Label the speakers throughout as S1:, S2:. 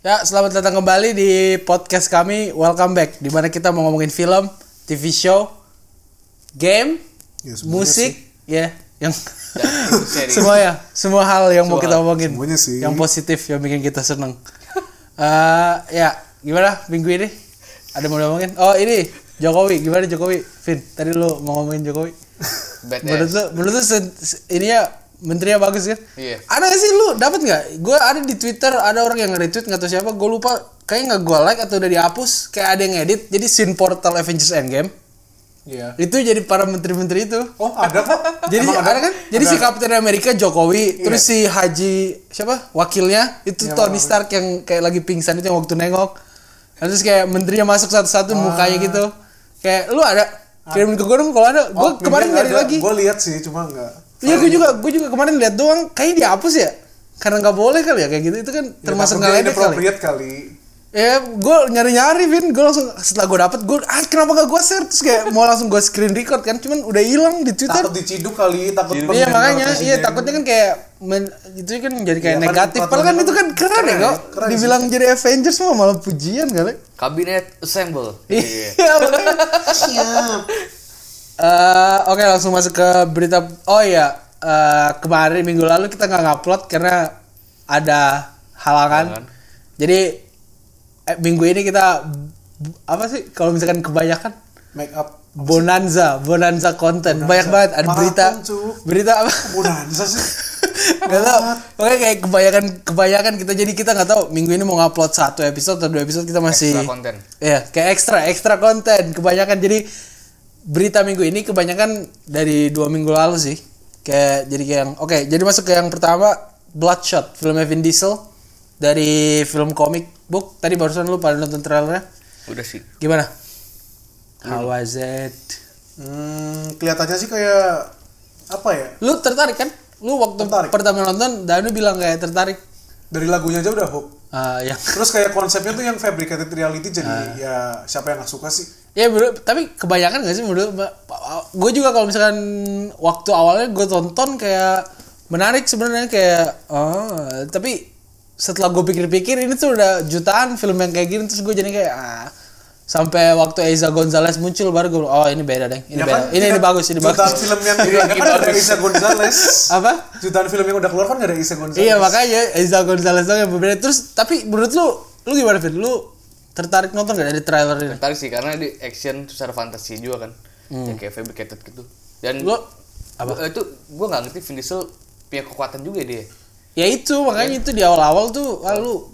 S1: Ya, selamat datang kembali di podcast kami. Welcome back. Di mana kita mau ngomongin film, TV show, game,
S2: Ya,
S1: musik, ya, yang semua ya, semua hal yang mau
S3: Semua
S1: kita
S3: hal.
S1: ngomongin.
S2: Semuanya sih.
S1: Yang positif yang bikin kita seneng. Eh, ya, gimana minggu ini? Ada mau ngomongin? Oh, ini Jokowi. Gimana Jokowi? Vin, tadi lu mau ngomongin Jokowi. Menurut lu, menurut lu ini ya menterinya bagus kan?
S3: Iya.
S1: Ada gak sih lu dapat nggak? Gue ada di Twitter ada orang yang nge-retweet nggak tahu siapa. Gue lupa kayaknya nggak gue like atau udah dihapus. Kayak ada yang edit. Jadi scene portal Avengers Endgame
S2: Iya.
S1: itu jadi para menteri-menteri itu.
S2: Oh, ada kok.
S1: Jadi
S2: Emang
S1: ada, kan? Jadi si Captain America Jokowi, terus si Haji siapa? Wakilnya itu
S2: Iya,
S1: Tony Stark yang kayak lagi pingsan itu yang waktu nengok. Dan Terus kayak menterinya masuk satu-satu mukanya gitu. Kayak lu ada kirim ke gue dong kalau ada. Gue
S2: Oh,
S1: kemarin nyari lagi.
S2: Gue lihat sih, cuma enggak.
S1: Iya gue juga gue juga kemarin lihat doang kayaknya dihapus ya karena nggak boleh kali ya kayak gitu itu kan termasuk
S2: Ya, takut dia
S1: ngeledek kali
S2: kali.
S1: ya gue nyari nyari Vin gue langsung setelah gue dapet gue ah kenapa gak gue share terus kayak mau langsung gue screen record kan cuman udah hilang di Twitter
S2: Takut diciduk kali, takut
S1: iya makanya iya takutnya kan kayak men- itu kan jadi kayak
S2: kan
S1: negatif padahal kan itu kan keren, ya
S2: keren,
S1: kok
S2: keren sih.
S1: dibilang jadi Avengers mah malah pujian kali
S3: Kabinet assemble.
S1: iya.
S2: Siap.
S1: Eh, Oke langsung masuk ke berita. Oh iya eh, kemarin minggu lalu kita nggak ngupload karena ada halangan.
S3: Halangan.
S1: Jadi eh, minggu ini kita apa sih kalau misalkan kebanyakan
S2: Make up.
S1: bonanza, bonanza konten banyak banget ada berita
S2: Cuk.
S1: berita apa?
S2: Bonanza sih.
S1: Gak tau. Pokoknya kayak kebanyakan kebanyakan kita jadi kita nggak tahu minggu ini mau ngupload satu episode atau dua episode kita masih
S3: Extra konten.
S1: Iya, kayak ekstra, ekstra konten. Kebanyakan jadi berita minggu ini kebanyakan dari dua minggu lalu sih. Kayak jadi kayak yang oke, jadi masuk ke yang pertama Bloodshot, filmnya Vin Diesel dari film comic book. Tadi barusan lu pada nonton trailernya.
S3: Udah sih.
S1: Gimana? How was it?
S2: Hmm, kelihatannya sih kayak apa ya?
S1: Lu tertarik kan? Lu waktu
S2: Tertarik.
S1: pertama nonton, Danu bilang kayak tertarik.
S2: Dari lagunya aja udah hook.
S1: Ah, yang
S2: Terus kayak konsepnya tuh yang fabricated reality jadi
S1: Ah.
S2: ya siapa yang nggak suka sih?
S1: Ya bro, tapi kebanyakan gak sih menurut gue juga kalau misalkan waktu awalnya gue tonton kayak menarik sebenarnya kayak oh tapi setelah gue pikir-pikir ini tuh udah jutaan film yang kayak gini terus gue jadi kayak ah sampai waktu Eiza Gonzalez muncul baru gue oh ini beda deh ini
S2: Ya
S1: beda
S2: kan,
S1: ini ini bagus ini
S2: jutaan
S1: bagus
S2: film yang udah kan ada Isa Gonzalez.
S1: apa
S2: Jutaan film yang udah keluar kan gak ada Isa Gonzalez.
S1: iya makanya Eiza Gonzalez dong yang berbeda terus tapi menurut lu lu gimana Fit lu tertarik nonton gak dari trailer ini
S3: Tertarik sih karena di action terus ada fantasi juga kan. Yang kayak fabricated gitu. Dan
S1: lu
S3: apa? itu gua nggak ngerti Vin Diesel punya kekuatan juga dia.
S1: ya itu makanya itu di awal-awal tuh lalu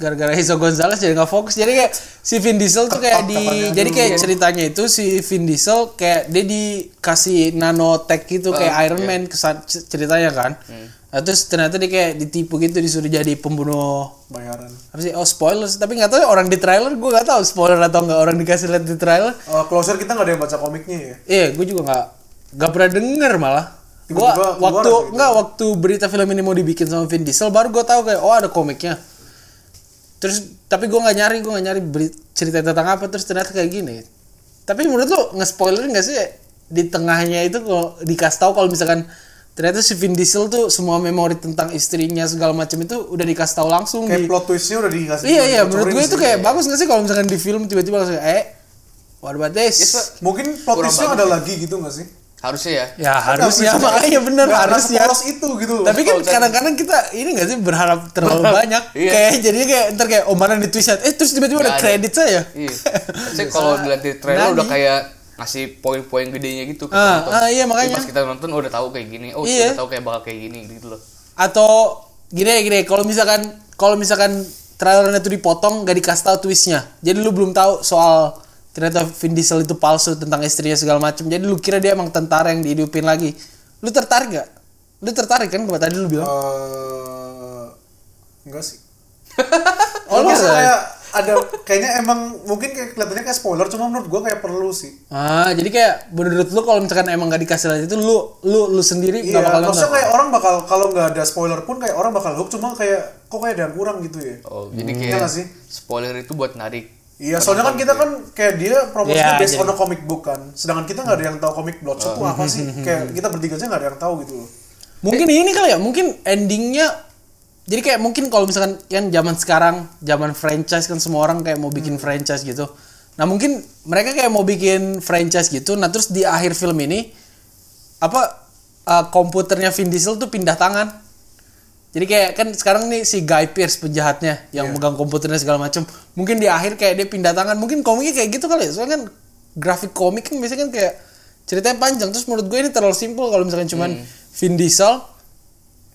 S1: gara-gara Hizo Gonzalez jadi nggak fokus jadi kayak si Vin Diesel tuh kayak di jadi kayak ceritanya itu si Vin Diesel kayak dia dikasih nanotech gitu kayak
S3: Oh,
S1: Iron
S3: iya.
S1: Man kesan ceritanya kan Nah, terus ternyata dia kayak ditipu gitu disuruh jadi pembunuh
S2: Bayaran.
S1: apa sih oh spoiler sih. tapi nggak tahu ya orang di trailer gue nggak tahu spoiler atau nggak orang dikasih lihat di trailer
S2: Uh, closer kita nggak ada yang baca komiknya ya.
S1: Iya, gue juga nggak nggak pernah denger malah.
S2: Keluar
S1: waktu
S2: gitu.
S1: nggak waktu berita film ini mau dibikin sama Vin Diesel baru gue tahu kayak oh ada komiknya. Terus tapi gue nggak nyari gue nggak nyari cerita tentang apa terus ternyata kayak gini. Tapi menurut lu nge-spoiler nggak sih di tengahnya itu kalau dikasih tahu kalau misalkan ternyata si Vin Diesel tuh semua memori tentang istrinya segala macam itu udah dikasih tahu langsung
S2: Kayak
S1: di
S2: plot twistnya udah dikasih.
S1: Iya iya menurut gue itu kayak bagus nggak sih kalau misalkan di film tiba-tiba langsung eh what about this?
S3: Yes.
S2: Mungkin plot twistnya ada
S3: ya.
S2: lagi gitu gak sih?
S3: Harusnya ya.
S1: Ya harusnya makanya bener
S2: nggak- nggak
S1: harusnya.
S2: sepolos itu gitu.
S1: Tapi kan kadang-kadang kita ini gak sih berharap terlalu banyak.
S3: Iya.
S1: Kayak jadinya kayak ntar kayak mana di twist eh terus tiba-tiba ada kredit saya.
S3: Iya. Saya kalau dilihat di trailer udah kayak ngasih poin-poin gedenya gitu ke
S1: Ah, ah, iya,
S3: Jadi
S1: makanya.
S3: Pas kita nonton oh, udah tahu kayak gini. Oh,
S1: Iya.
S3: udah tahu kayak bakal kayak gini gitu loh.
S1: Atau gini ya gini kalau misalkan kalau misalkan trailernya itu dipotong gak dikasih tahu twistnya. Jadi lu belum tahu soal ternyata Vin Diesel itu palsu tentang istrinya segala macam. Jadi lu kira dia emang tentara yang dihidupin lagi. Lu tertarik gak? Lu tertarik kan tadi lu bilang?
S2: Eh, enggak sih.
S1: Oh, lu
S2: kayak ada kayaknya emang mungkin kayak kelihatannya kayak spoiler cuma menurut gua kayak perlu sih.
S1: Ah, jadi kayak menurut lu kalau misalkan emang gak dikasih lihat itu lu lu lu sendiri
S2: Iya,
S1: gak bakal
S2: maksudnya
S1: nonton.
S2: kayak orang bakal kalau nggak ada spoiler pun kayak orang bakal hook cuma kayak kok kayak ada yang kurang gitu ya.
S3: Oh, jadi
S2: Iya
S3: kayak
S2: sih?
S3: spoiler itu buat narik.
S2: Iya, soalnya kan kita kan kayak dia promosinya
S1: Iya,
S2: based
S1: jadi-
S2: on a comic book kan. Sedangkan kita nggak ada yang tahu comic Bloodshot tuh apa sih? Kayak kita bertiga aja nggak ada yang tahu gitu loh.
S1: Mungkin ini kali ya, mungkin endingnya jadi kayak mungkin kalau misalkan kan zaman sekarang zaman franchise kan semua orang kayak mau bikin franchise gitu nah mungkin mereka kayak mau bikin franchise gitu nah terus di akhir film ini apa uh, komputernya Vin Diesel tuh pindah tangan jadi kayak kan sekarang nih si Guy Pearce penjahatnya yang megang komputernya segala macam mungkin di akhir kayak dia pindah tangan. Mungkin komiknya kayak gitu kali ya. Soalnya kan grafik komik kan biasanya kan kayak ceritanya panjang. Terus menurut gue ini terlalu simpel kalau misalkan cuman Vin Diesel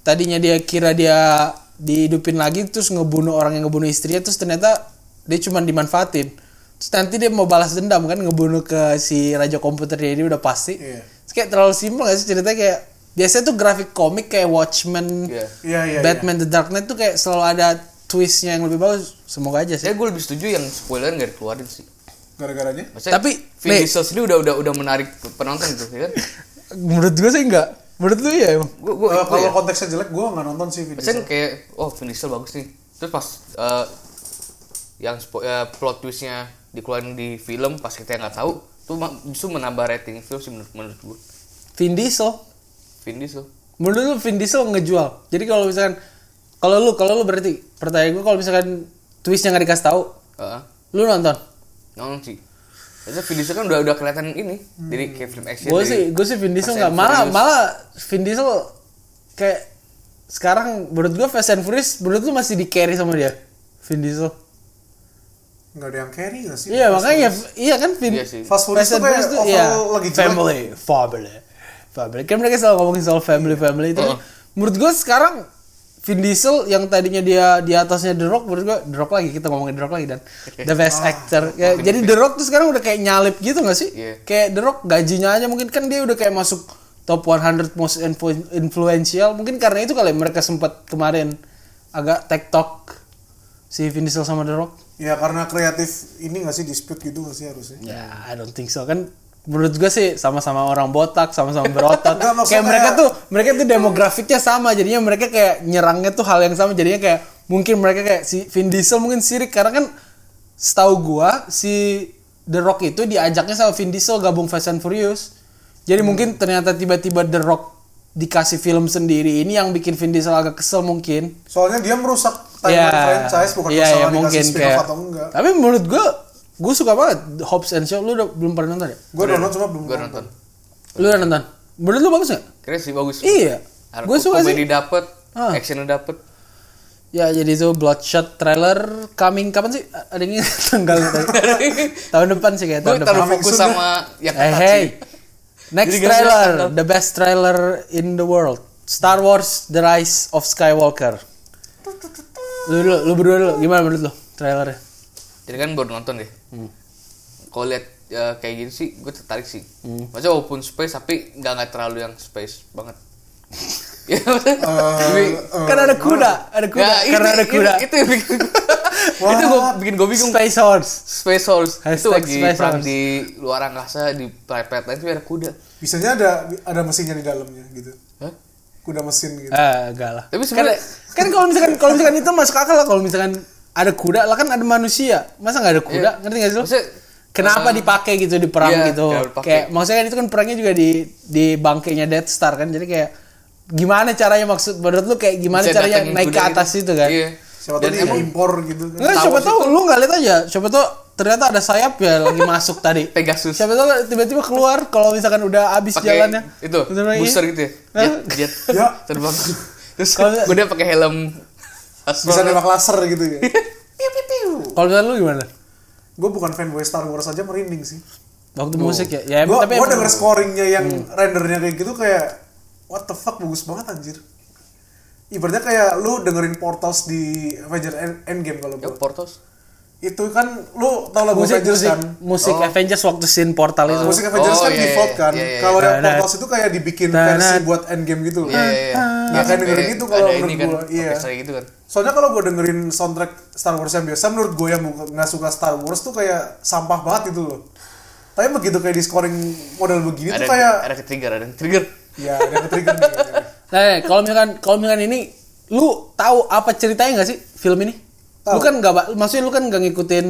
S1: tadinya dia kira dia dihidupin lagi terus ngebunuh orang yang ngebunuh istrinya terus ternyata dia cuma dimanfaatin. Terus nanti dia mau balas dendam kan ngebunuh ke si raja komputernya ini udah pasti.
S2: Iya.
S1: Terus kayak terlalu simpel gak sih ceritanya kayak biasanya tuh grafik komik kayak Watchmen
S3: Iya.
S2: Iya, iya,
S1: Batman The Dark Knight tuh kayak selalu ada twistnya yang lebih bagus semoga aja sih
S3: Saya gue lebih setuju yang spoiler nggak dikeluarin sih.
S2: Gara-garanya?
S3: Maksudnya
S1: Tapi,
S3: Vin. Diesel sendiri udah udah udah menarik penonton gitu, ya kan?
S1: menurut gue sih enggak menurut lu ya emang
S3: Gue gue
S2: Eh, kalau konteksnya jelek, gue nggak nonton sih Vin
S3: Maksudnya
S2: Diesel.
S3: kayak oh Vin Diesel bagus nih. Terus pas eh, yang spo- eh, plot twistnya dikeluarin di film pas kita nggak tahu tuh justru menambah rating film sih menurut menurut gue.
S1: Vin Diesel
S3: Vin Diesel.
S1: menurut lu Vin Diesel ngejual jadi kalau misalkan kalau lu kalau lu berarti pertanyaan gue kalau misalkan twistnya nggak dikasih tahu
S3: Heeh.
S1: lu nonton
S3: nonton sih. Maksudnya Vin Diesel kan udah udah kelihatan ini dari kayak film action.
S1: gue sih gue sih Vin Diesel
S3: Fast
S1: nggak
S3: and
S1: malah
S3: Furious.
S1: malah Vin Diesel kayak sekarang menurut gue Fast and Furious menurut lu masih di carry sama dia Vin Diesel
S2: Nggak ada yang carry nggak sih?
S1: iya makanya iya kan Vin
S3: Iya sih.
S2: Fast Furious tuh kayak overall lagi jelek.
S1: family family family. Kan mereka selalu ngomongin soal family family. Itu
S3: Heeh.
S1: menurut gue sekarang Vin Diesel yang tadinya dia di atasnya The Rock menurut gue The Rock lagi. Kita ngomongin The Rock lagi dan. The best actor. ya, jadi The Rock tuh sekarang udah kayak nyalip gitu gak sih?
S3: Iya.
S1: kayak The Rock gajinya aja mungkin kan dia udah kayak masuk top 100 most influ- influential. Mungkin karena itu kali mereka sempat kemarin agak tektok si Vin Diesel sama The Rock.
S2: Ya karena kreatif ini nggak sih dispute gitu nggak sih harusnya?
S1: Ya, I don't think so. Kan. Menurut gue sih sama-sama orang botak, sama-sama berotot.
S2: Maksudnya
S1: kayak mereka tuh, mereka tuh demografiknya sama, jadinya mereka kayak nyerangnya tuh hal yang sama, jadinya kayak mungkin mereka kayak si Vin Diesel mungkin sirik karena kan setahu gua si The Rock itu diajaknya sama Vin Diesel gabung Fast and Furious. Jadi
S2: Hmm.
S1: mungkin ternyata tiba-tiba The Rock dikasih film sendiri ini yang bikin Vin Diesel agak kesel mungkin.
S2: Soalnya dia merusak timeline franchise bukan
S1: iya,
S2: masalah
S1: iya,
S2: dikasih
S1: mungkin
S2: spin-off
S1: kayak.
S2: atau enggak.
S1: Tapi menurut gua, gue suka banget Hobbs and Shaw. Lu udah belum pernah nonton ya?
S2: Gue nonton cuma belum
S3: Gue nonton.
S1: Lu udah nonton? Menurut lu bagus gak?
S3: Keren sih bagus.
S1: Iya. Gue suka
S3: komedi
S1: sih.
S3: dapet,
S1: Ah.
S3: actionnya dapet.
S1: Ya jadi itu Bloodshot trailer coming kapan sih? Ada yang ingat tanggal tadi? tahun depan sih kayak
S3: Gue
S1: tahun depan.
S2: Coming
S3: fokus sama yang
S1: Hey,
S3: ketat
S1: hey.
S3: sih.
S1: Next
S3: Jadi
S1: trailer, the best trailer in the world. Star Wars The Rise of Skywalker. Lu dulu, lu berdua dulu, gimana menurut lu trailernya?
S3: Jadi kan baru nonton deh.
S1: Hmm.
S3: Kalau lihat ya, kayak gini sih, gue tertarik sih.
S1: Hmm.
S3: Maksudnya walaupun space, tapi nggak nggak terlalu yang space banget. ya,
S2: Eh,
S3: tapi-
S2: eh,
S1: kan ada kuda, ada kuda,
S3: Ya,
S1: karena
S3: itu-
S1: ada kuda.
S3: Itu, itu yang bikin itu gue bikin gue bingung.
S1: Space Horse.
S3: Space Horse itu
S1: Hashtag
S3: lagi
S1: Space
S3: perang
S1: Horse.
S3: di luar angkasa di planet lain itu ada kuda.
S2: Bisanya ada ada mesinnya di dalamnya gitu.
S3: Hah?
S2: Kuda mesin gitu.
S1: Eh, enggak lah.
S3: Tapi
S1: kan,
S3: sebenarnya
S1: kan kalau misalkan kalau misalkan itu masuk akal lah kalau misalkan ada kuda lah kan ada manusia. Masa nggak ada kuda?
S3: Iya.
S1: Ngerti nggak sih lu?
S3: Maksudnya,
S1: Kenapa
S3: eh,
S1: dipakai gitu di perang
S3: iya,
S1: gitu? Kayak maksudnya kan itu kan perangnya juga di di bangkainya Death Star kan. Jadi kayak gimana caranya maksud menurut lu kayak gimana
S3: bisa
S1: caranya naik ke atas
S3: gitu.
S1: itu kan?
S3: Iya.
S2: Siapa
S3: Dan
S2: tahu
S3: emang
S2: impor gitu kan.
S1: Enggak,
S3: Star
S1: siapa tahu lu nggak lihat aja. Siapa tahu ternyata ada sayap ya lagi masuk tadi.
S3: Pegasus.
S1: Siapa tahu tiba-tiba keluar kalau misalkan udah habis
S3: pakai
S1: jalannya.
S3: itu booster gitu ya jet jet
S2: Ya.
S3: terbang terus gue dia pakai helm
S2: Bisa nembak laser gitu ya.
S1: Kalau misalkan lu gimana?
S2: Gue bukan fanboy Star Wars aja merinding sih.
S1: Waktu musik ya. Ya
S2: Gue
S1: tapi
S2: gue
S1: emang-
S2: denger scoringnya yang rendernya kayak gitu kayak what the fuck bagus banget anjir. Ibaratnya kayak lu dengerin Portals di Avenger End- Endgame kalau
S3: ya
S2: gue. Itu kan lu tau lagu
S1: musik
S2: Avengers
S1: musik
S2: kan?
S1: musik
S3: Oh.
S1: Avengers waktu scene portal itu.
S2: Musik Avengers
S3: Oh,
S2: kan
S3: iya,
S2: default
S3: iya,
S2: kan.
S3: iya, iya.
S2: Kalau ada
S1: Tanat.
S2: Portals itu kayak dibikin
S1: Tanat.
S2: versi buat Endgame gitu loh.
S3: Iya, iya, iya.
S2: Nggak kayak dengerin itu kalau menurut
S3: kan,
S2: gua, iya.
S3: gitu kan
S2: Soalnya kalau gue dengerin soundtrack Star Wars yang biasa, menurut gue yang nggak suka Star Wars tuh kayak sampah banget gitu loh. Tapi begitu kayak di scoring model begini
S3: ada
S2: tuh kayak
S3: ada ke trigger ada yang trigger
S2: ya ada ke-trigger nih.
S1: Nah, nih, kalau misalkan kalau misalkan ini lu tahu apa ceritanya nggak sih film ini? Lu
S2: Tahu.
S1: kan nggak maksudnya lu kan nggak ngikutin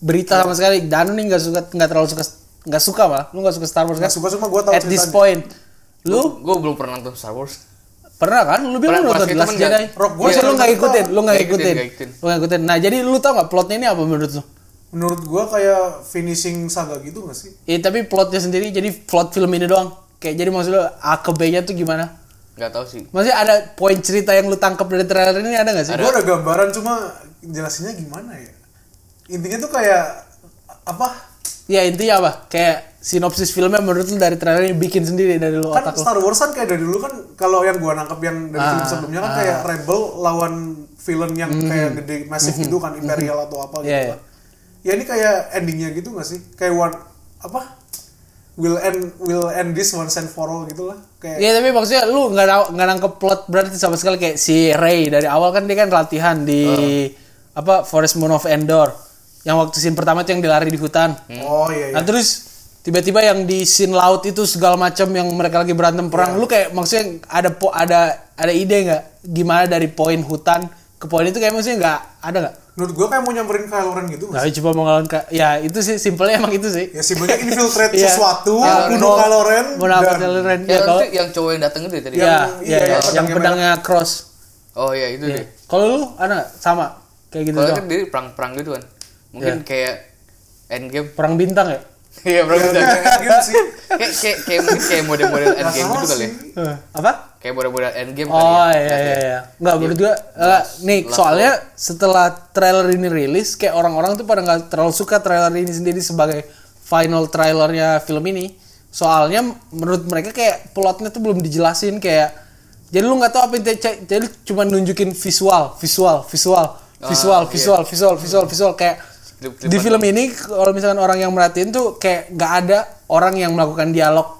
S1: berita sama sekali. Danu nih nggak suka nggak terlalu suka nggak suka malah. Lu nggak suka Star Wars kan?
S2: Nggak suka cuma gue tahu
S1: At this point. Lu
S3: gue belum pernah nonton Star Wars
S1: Pernah kan? Lu bilang lu nonton Last
S3: kan
S1: Jedi.
S2: Rock
S1: Maksudnya lu nggak ikutin, lu nggak
S3: ikutin.
S1: Lu nggak ikutin. Nah, jadi lu tau nggak plotnya ini apa menurut lu?
S2: menurut gua kayak finishing saga gitu gak sih
S1: Iya, tapi plotnya sendiri jadi plot film ini doang. Kayak jadi maksud lu A ke B-nya tuh gimana?
S3: nggak tahu sih
S1: Maksudnya ada poin cerita yang lu tangkap dari trailer ini ada gak sih?
S2: gua ada gambaran cuma jelasinnya gimana ya intinya tuh kayak apa
S1: Ya intinya apa? Kayak sinopsis filmnya menurut lu dari trailer ini bikin sendiri dari lu
S2: kan
S1: otak lu.
S2: Star Wars kan kayak dari dulu kan kalau yang gua nangkep yang dari
S1: Ah,
S2: film sebelumnya kan kayak Rebel lawan villain yang kayak gede massive gitu kan Imperial atau apa gitu
S1: Hmm. Iya,
S2: lah. Ya ini kayak endingnya gitu gak sih? Kayak one apa? Will end will end this once and for all gitu lah. Kayak
S1: Iya tapi maksudnya lu nggak nang- nggak nangkep plot berarti sama sekali kayak si Ray dari awal kan dia kan latihan di apa Forest Moon of Endor yang waktu scene pertama itu yang dilari di hutan.
S2: oh iya iya.
S1: Nah terus tiba-tiba yang di scene laut itu segala macam yang mereka lagi berantem perang, lu kayak maksudnya ada po ada ada ide nggak gimana dari poin hutan ke poin itu kayak maksudnya nggak ada nggak?
S2: Menurut gua kayak mau nyamperin Kylo Ren gitu nggak
S1: Nggak coba mau ngelawan ke ya itu sih simpelnya emang itu sih.
S2: Ya simpelnya infiltrate
S1: Iya.
S2: sesuatu,
S1: Ya,
S2: bunuh Kylo Ren
S1: nabrak
S2: dan
S1: Kylo Ren.
S3: ya,
S1: Ya, kalau
S3: yang cowok yang dateng itu ya tadi
S1: ya,
S2: yang-
S1: ya,
S2: iya,
S1: ya,
S2: yang
S1: yang
S2: pedangnya
S1: pedangnya cross.
S3: oh iya itu
S1: Iya.
S3: deh
S1: Kalau lu ada nggak? sama kayak gitu
S3: kalau kan dia perang-perang gitu kan mungkin
S1: Iya.
S3: kayak endgame
S1: Perang bintang ya?
S3: iya perang gitu
S2: gitu sih.
S3: kayak kayak kayak mungkin kayak model-model
S2: Nggak
S3: endgame gitu kali ya
S2: sih.
S1: Apa?
S3: kayak model-model endgame kali
S1: Oh
S3: ya
S1: iya iya iya. Enggak menurut gua eh, nih soalnya setelah trailer ini rilis kayak orang-orang tuh pada nggak terlalu suka trailer ini sendiri sebagai final trailernya film ini. Soalnya menurut mereka kayak plotnya tuh belum dijelasin kayak jadi lu nggak tahu apa yang jadi cuma nunjukin visual, visual, visual, visual,
S3: iya.
S1: visual, visual, visual, visual kayak
S3: Klip-klipan
S1: di film ini kalau misalkan orang yang merhatiin tuh kayak nggak ada orang yang melakukan dialog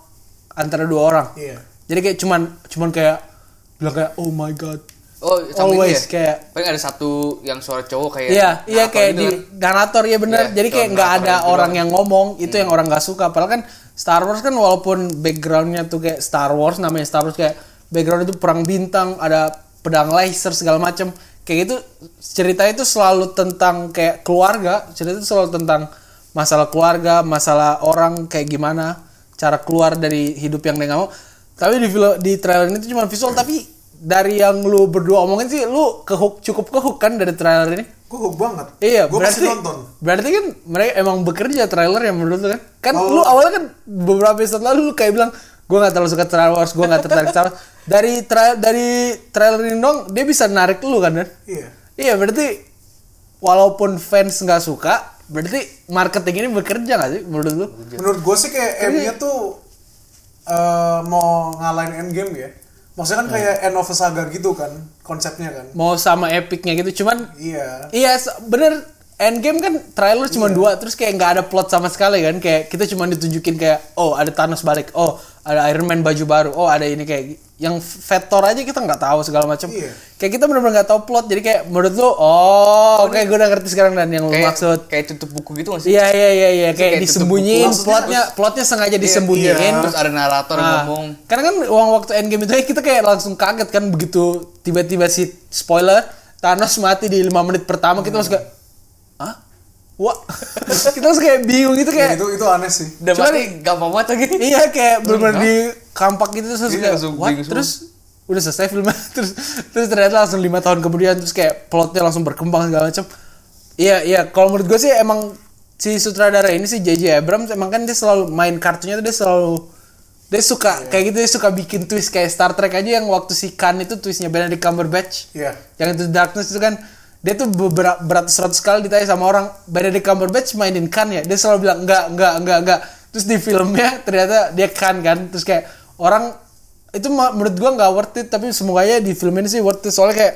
S1: antara dua orang.
S2: Iya.
S1: Jadi kayak cuman cuman kayak bilang kayak oh my god.
S3: oh
S1: Always
S3: ya
S1: kayak
S3: paling ada satu yang suara cowok kayak
S1: Iya, iya kayak
S3: gitu
S1: di
S3: kan.
S1: narator ya bener.
S3: Iya,
S1: Jadi kayak nggak ada
S3: itu
S1: orang
S3: doang.
S1: yang ngomong, itu yang orang nggak suka. Padahal kan Star Wars kan walaupun backgroundnya tuh kayak Star Wars namanya Star Wars kayak background itu perang bintang, ada pedang laser segala macam. Kayak gitu cerita itu selalu tentang kayak keluarga, cerita itu selalu tentang masalah keluarga, masalah orang kayak gimana cara keluar dari hidup yang dia nggak mau. Tapi di film di trailer ini tuh cuma visual tapi dari yang lu berdua omongin sih lu kehook cukup kehook kan dari trailer ini?
S2: Gue hook banget.
S1: Iya,
S2: gue
S1: berarti
S2: nonton.
S1: berarti kan mereka emang bekerja trailer yang menurut lu kan? Kan
S2: Oh.
S1: lu awalnya kan beberapa episode lalu lu kayak bilang gue nggak terlalu suka Star Wars, gue nggak tertarik Star Wars. Dari tra dari trailer ini dong dia bisa narik lu kan? Dan?
S2: Iya.
S1: Iya berarti walaupun fans nggak suka, berarti marketing ini bekerja nggak sih menurut lu?
S2: Menurut gue sih kayak endnya tuh eh, mau ngalahin endgame ya. Maksudnya kan kayak end of a saga gitu kan konsepnya kan.
S1: Mau sama epicnya gitu, cuman
S2: Iya.
S1: Iya bener Endgame kan trailer cuma dua terus kayak nggak ada plot sama sekali kan kayak kita cuma ditunjukin kayak oh ada Thanos balik oh ada Iron Man baju baru. Oh ada ini kayak yang Vetor aja kita nggak tahu segala macam.
S2: Iya.
S1: kayak kita bener-bener nggak tahu plot. Jadi kayak menurut lu oh oke gue udah ngerti sekarang dan yang lu
S3: kayak
S1: maksud.
S3: kayak tutup buku gitu nggak sih?
S1: Iya iya iya iya. Kayak
S3: kayak
S1: disembunyiin
S2: buku.
S1: plotnya plotnya sengaja disembunyiin.
S3: terus ada narator
S1: Nah,
S3: ngomong.
S1: Karena kan uang waktu endgame itu kita kayak langsung kaget kan begitu tiba-tiba si spoiler Thanos mati di lima menit pertama kita langsung kayak wah. Kita langsung kayak bingung gitu
S2: Ya,
S1: kayak
S2: itu itu aneh sih.
S1: Cuman-
S3: pasti gampang banget lagi.
S1: Iya kayak bener-bener di kampak gitu terus
S3: Iya,
S1: kayak what? terus udah selesai filmnya. Terus terus ternyata langsung lima tahun kemudian terus kayak plotnya langsung berkembang segala macam. Iya iya kalau menurut gue sih emang si sutradara ini sih JJ Abrams emang kan dia selalu main kartunya tuh dia selalu dia suka
S3: Iya.
S1: kayak gitu dia suka bikin twist kayak Star Trek aja yang waktu si Khan itu twistnya Benedict Cumberbatch.
S2: Iya.
S1: yang itu Darkness itu kan dia tuh beberapa beratus-ratus kali ditanya sama orang Benedict Cumberbatch mainin Khan ya dia selalu bilang enggak enggak enggak enggak terus di filmnya ternyata dia Khan kan terus kayak orang itu menurut gua nggak worth it tapi semuanya di film ini sih worth it soalnya kayak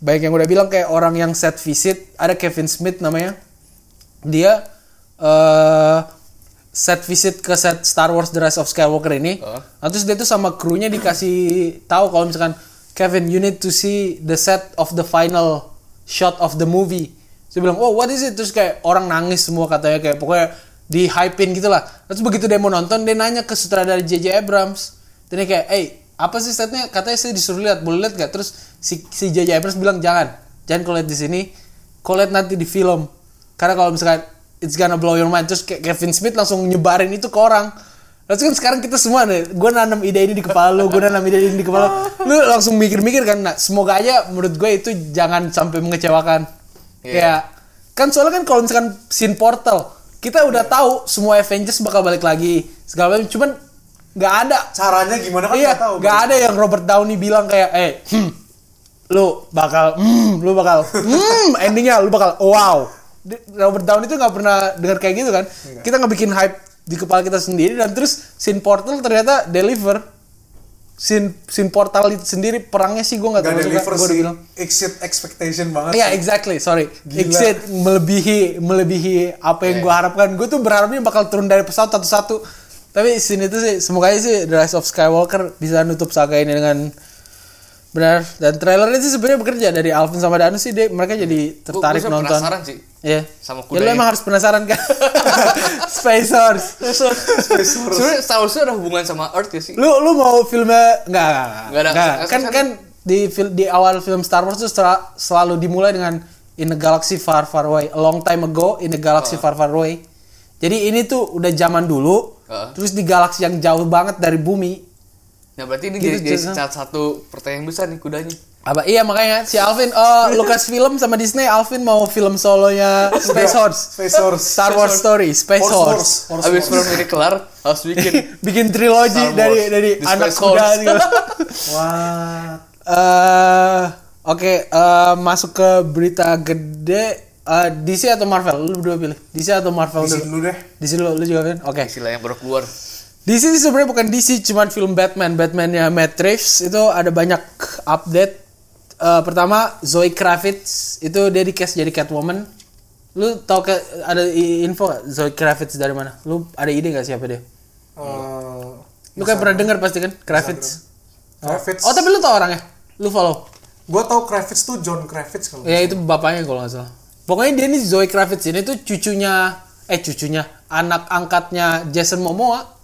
S1: baik yang udah bilang kayak orang yang set visit ada Kevin Smith namanya dia eh set visit ke set Star Wars The Rise of Skywalker ini.
S3: Oh.
S1: Nah, terus dia tuh sama krunya dikasih tahu kalau misalkan Kevin you need to see the set of the final shot of the movie. Saya bilang, "Oh, what is it?" Terus kayak orang nangis semua katanya kayak pokoknya di hypein gitu lah. Terus begitu dia mau nonton dia nanya ke sutradara JJ Abrams. Dan dia kayak, "Eh, apa sih setnya?" Katanya saya disuruh lihat, boleh lihat gak? Terus si si JJ Abrams bilang, "Jangan. Jangan kau lihat di sini. Kau lihat nanti di film." Karena kalau misalkan it's gonna blow your mind terus Kevin Smith langsung nyebarin itu ke orang Terus kan sekarang kita semua nih, gue nanam ide ini di kepala lu, gue nanam ide ini di kepala lu, lu langsung mikir-mikir kan, nah semoga aja menurut gue itu jangan sampai mengecewakan.
S3: Iya.
S1: Kayak, kan soalnya kan kalau misalkan scene portal, kita udah tahu semua Avengers bakal balik lagi, segala macam, cuman nggak ada,
S2: Caranya gimana kan
S1: iya,
S2: nggak tahu.
S1: nggak ada yang Robert Downey bilang kayak, eh, hmm, lu bakal, hmm, lu bakal, hmm, endingnya lu bakal, wow. Robert Downey itu nggak pernah dengar kayak gitu kan? Kita nggak bikin hype di kepala kita sendiri dan terus scene portal ternyata deliver. Scene scene portal itu sendiri perangnya sih gue nggak terlalu suka.
S2: deliver
S1: Gue udah bilang.
S2: Exit expectation banget.
S1: Iya
S2: sih.
S1: exactly, sorry.
S2: Gila.
S1: Exit melebihi melebihi apa yang gue harapkan. Gue tuh berharapnya bakal turun dari pesawat satu-satu. Tapi scene itu sih semoga aja sih The Rise of Skywalker bisa nutup saga ini dengan benar dan trailernya sih sebenarnya bekerja dari Alvin sama Danu sih dia, mereka jadi
S3: Gua-
S1: tertarik
S3: gua
S1: nonton.
S3: penasaran sih
S1: Iya.
S3: sama
S1: Ya lu emang harus penasaran kan? Space.
S3: Sebenarnya Star Wars itu ada hubungan sama Earth ya sih?
S1: Lu lu mau filmnya enggak enggak, enggak.
S3: Nggak ada.
S1: Nggak.
S3: Nggak
S1: Kan
S3: susah.
S1: kan di fil- di awal film Star Wars tuh sel- selalu dimulai dengan in a galaxy far far away, a long time ago in a galaxy far far away. Jadi ini tuh udah zaman dulu,
S3: Heeh.
S1: terus di galaksi yang jauh banget dari bumi.
S3: Nah berarti ini
S1: Gitu,
S3: jadi, jadi salah satu pertanyaan besar nih kudanya.
S1: Apa iya makanya si Alvin oh Lucas Film sama Disney Alvin mau film solonya Space Horse.
S2: Space Horse.
S1: Star Wars Story, Space
S2: Horse,
S1: Horse.
S2: horse, horse,
S3: Habis
S2: horse.
S3: film ini kelar harus bikin
S1: Bikin trilogi dari dari
S3: The
S1: anak
S3: Space
S1: kuda gitu.
S2: Wah.
S1: Eh, oke, eh, masuk ke berita gede Eh, DC atau Marvel? Lu berdua pilih. DC atau Marvel
S2: Di
S1: dulu?
S2: deh.
S1: DC dulu, lu juga kan? Oke.
S3: istilah yang baru keluar.
S1: DC sih sebenarnya bukan DC, cuman film Batman. Batman-nya Matt Reeves itu ada banyak update. Eh, pertama, Zoe Kravitz itu dia di cast jadi Catwoman. Lu tau ke ada info gak Zoe Kravitz dari mana? Lu ada ide gak siapa dia?
S2: Eh,
S1: Lu kayak pernah dengar pasti kan? Kravitz.
S2: Kravitz.
S1: Oh, tapi lu tau orangnya? Lu follow?
S2: Gua tau Kravitz tuh John Kravitz kalau.
S1: Ya itu bapaknya kalau nggak salah. Pokoknya dia nih Zoe Kravitz ini tuh cucunya eh cucunya anak angkatnya Jason Momoa.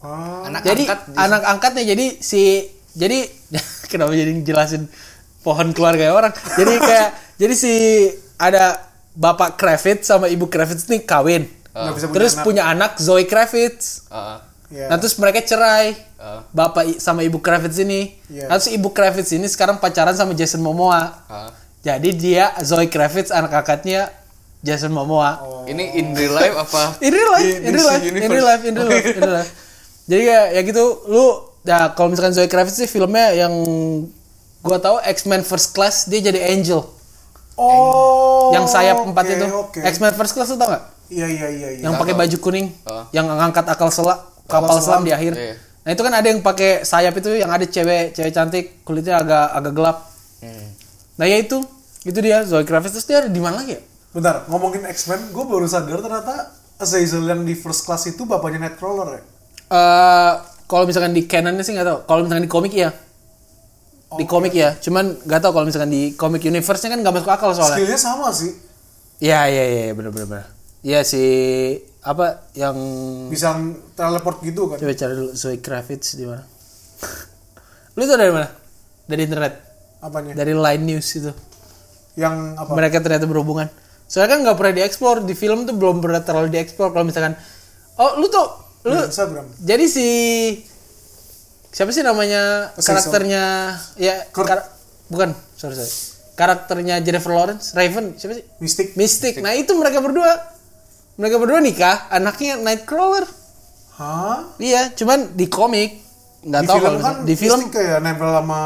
S2: Ah,
S3: Anak
S1: jadi
S3: angkat
S1: anak angkatnya jadi si jadi kenapa jadi jelasin pohon keluarga orang. Jadi kayak jadi si ada bapak Kravitz sama ibu Kravitz nih kawin.
S2: bisa punya
S1: Terus
S2: anak.
S1: punya anak Zoe Kravitz.
S3: Heeh.
S2: Iya.
S1: Nah terus mereka cerai.
S3: Heeh.
S1: Bapak sama ibu Kravitz ini.
S2: Iya.
S1: Nah, terus ibu Kravitz ini sekarang pacaran sama Jason Momoa.
S3: Heeh.
S1: Jadi dia Zoe Kravitz anak angkatnya Jason Momoa.
S3: Ini in real life apa?
S1: In real life,
S3: Di
S1: in real
S3: DC
S1: life, in
S3: universe.
S1: real life, in real life, in real life. Jadi ya, ya gitu, lu ya kalau misalkan Zoe Kravitz sih filmnya yang gua tahu X-Men First Class dia jadi Angel.
S2: Oh.
S1: yang sayap empat itu.
S2: Oke.
S1: X-Men First Class lu tau gak?
S2: Iya iya iya iya.
S1: Yang pakai baju kuning,
S3: Oh.
S1: yang ngangkat akal selam, kapal selam di akhir.
S3: Iya.
S1: Nah itu kan ada yang pakai sayap itu yang ada cewek cewek cantik kulitnya agak agak gelap.
S3: Hmm.
S1: Nah ya itu, itu dia Zoe Kravitz terus dia ada di mana lagi ya?
S2: Bentar, ngomongin X-Men, gue baru sadar ternyata Azazel yang di first class itu bapaknya Nightcrawler ya.
S1: Eh kalau misalkan di canonnya sih nggak tahu. Kalau misalkan di komik iya. Di komik ya. Cuman nggak tahu kalau misalkan di komik universe-nya kan nggak masuk akal soalnya.
S2: Skillnya sama sih,
S1: Iya iya iya benar benar benar. Iya si apa yang
S2: bisa teleport gitu kan.
S1: coba cari dulu Zoe Kravitz di mana? Lu tau dari mana? Dari internet.
S2: Apanya?
S1: Dari Line News itu.
S2: Yang apa?
S1: Mereka ternyata berhubungan. Soalnya kan nggak pernah dieksplor di film tuh belum pernah terlalu dieksplor kalau misalkan oh lu tuh lu
S2: Instagram.
S1: Jadi si siapa sih namanya
S2: Azazel.
S1: karakternya ya
S2: Kurt.
S1: kar- bukan sorry sorry karakternya Jennifer Lawrence Raven siapa sih
S2: Mystic.
S1: Mystic. Nah itu mereka berdua mereka berdua nikah anaknya Nightcrawler
S2: Hah?
S1: iya cuman di komik nggak
S2: Di
S1: tahu
S2: film
S1: kalau
S2: kan
S1: di film
S2: Mystic kayak nempel sama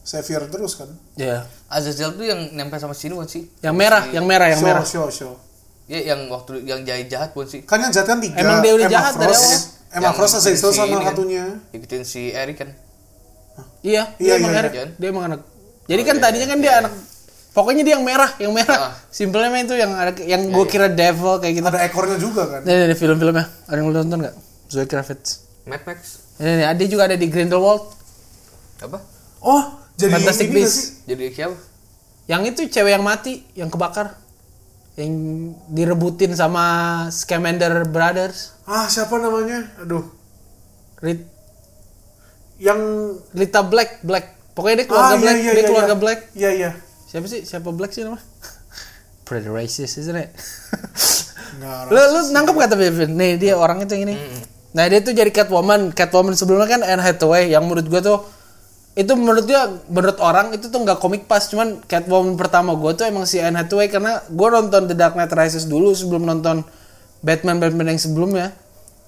S2: Xavier terus kan.
S1: ya
S3: Azazel tuh yang nempel sama sini bukan sih?
S1: yang merah yang merah yang
S2: show,
S1: merah
S2: show, show.
S3: Ya yang waktu yang jahat jahat bukan sih?
S2: Kan yang jahat kan tiga.
S1: Emang dia udah
S2: Emma
S1: jahat dari
S2: Frost,
S1: awal.
S2: Emma
S3: Yang
S2: Frost, Azazel sama
S3: kan,
S2: satunya.
S3: Ikutin si Eric kan.
S1: iya dia
S2: Iya,
S1: emang
S2: iya,
S1: Eric.
S3: iya.
S1: dia emang anak jadi kan tadinya kan dia anak pokoknya dia yang merah yang merah
S3: Ah.
S1: simpelnya mah itu yang ada yang gue kira devil kayak gitu
S2: Ada ekornya juga kan.
S1: Nih, nih, nih, film-filmnya. Ada yang lu nonton nggak? Zoe Kravitz.
S3: Mad Max.
S1: Ini nih, ada juga ada di Grindelwald.
S3: Apa?
S2: Oh, jadi
S1: Fantastic Beasts.
S2: sih?
S3: Jadi siapa?
S1: Yang itu cewek yang mati, yang kebakar. Yang direbutin sama Scamander Brothers.
S2: Ah, siapa namanya? Aduh.
S1: Rit-
S2: Yang
S1: Rita Black, Black. Pokoknya dia keluarga
S2: ah,
S1: Black,
S2: iya, iya,
S1: dia
S2: iya,
S1: keluarga
S2: iya.
S1: Black.
S2: Iya, iya.
S1: Siapa sih? Siapa Black sih namanya? Pretty racist, isn't it? Lu lu nangkep gak tapi? Nih dia orang itu yang ini. Nah dia tuh jadi Catwoman. Catwoman sebelumnya kan Anne Hathaway yang menurut gue tuh itu menurut dia menurut orang itu tuh nggak komik pas cuman Catwoman pertama gue tuh emang si Anne Hathaway karena gue nonton The Dark Knight Rises dulu sebelum nonton Batman Batman yang sebelumnya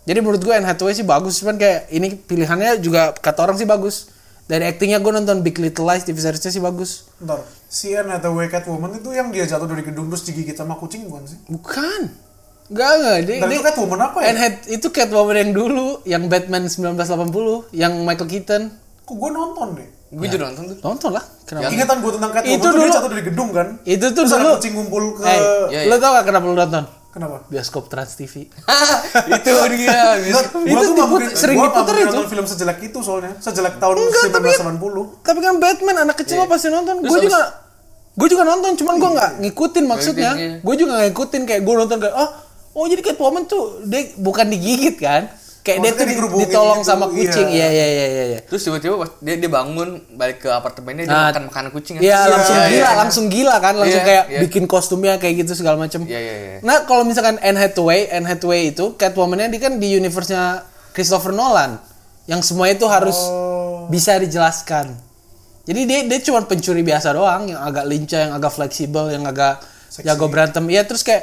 S1: jadi menurut gue Anne Hathaway sih bagus cuman kayak ini pilihannya juga kata orang sih bagus dari aktingnya gue nonton Big Little Lies TV seriesnya sih bagus
S2: Bentar, si Anne Hathaway Catwoman itu yang dia jatuh dari gedung terus digigit sama kucing bukan sih?
S1: bukan Enggak, enggak. Dia,
S2: Dan
S1: dia-
S2: itu Catwoman apa ya?
S1: Anne itu Catwoman yang dulu, yang Batman 1980, yang Michael Keaton.
S2: Kok gue nonton deh?
S3: Gue juga nonton tuh.
S1: Nonton lah, kenapa?
S2: Ingatan gue tentang Catwoman
S1: Itu dulu-
S2: jatuh dari gedung kan?
S1: Itu tuh
S2: Terus ada
S1: dulu.
S2: kucing ngumpul ke...
S1: Eh,
S3: Iya,
S1: lu
S3: iya.
S1: tau gak kenapa lu nonton?
S2: Kenapa?
S1: Bioskop Trans TV.
S3: itu dia.
S2: Enggak,
S1: Itu diput-
S2: mungkin,
S1: sering diputer itu.
S2: nonton film sejelek itu soalnya. Sejelek tahun
S1: Enggak, tapi-
S2: 1980.
S1: Tapi kan Batman anak kecil
S3: Iya.
S1: mah pasti nonton. Gue juga gue juga nonton, cuman gue nggak ngikutin maksudnya.
S3: Iya.
S1: Gue juga nggak ngikutin kayak gue nonton kayak oh oh jadi Catwoman tuh dia bukan digigit kan? Kayak dia tuh di-
S2: digerubungin
S1: ditolong
S2: gitu,
S1: sama kucing.
S2: iya.
S1: Iya iya iya iya. iya.
S3: Terus tiba-tiba pas dia dia bangun balik ke apartemennya dia
S1: Nah,
S3: makan makanan kucing kan.
S1: Iya langsung
S3: Iya,
S1: gila,
S3: iya.
S1: langsung gila kan, langsung
S3: Iya,
S1: kayak
S3: iya.
S1: bikin kostumnya kayak gitu segala macem.
S3: Iya iya iya.
S1: Nah kalau misalkan Anne Hathaway, Anne Hathaway itu Catwoman-nya dia kan di universe-nya Christopher Nolan, yang semua itu harus
S2: Oh.
S1: bisa dijelaskan. Jadi dia dia cuma pencuri biasa doang, yang agak lincah, yang agak fleksibel, yang agak
S2: Seksi.
S1: jago berantem. Iya terus kayak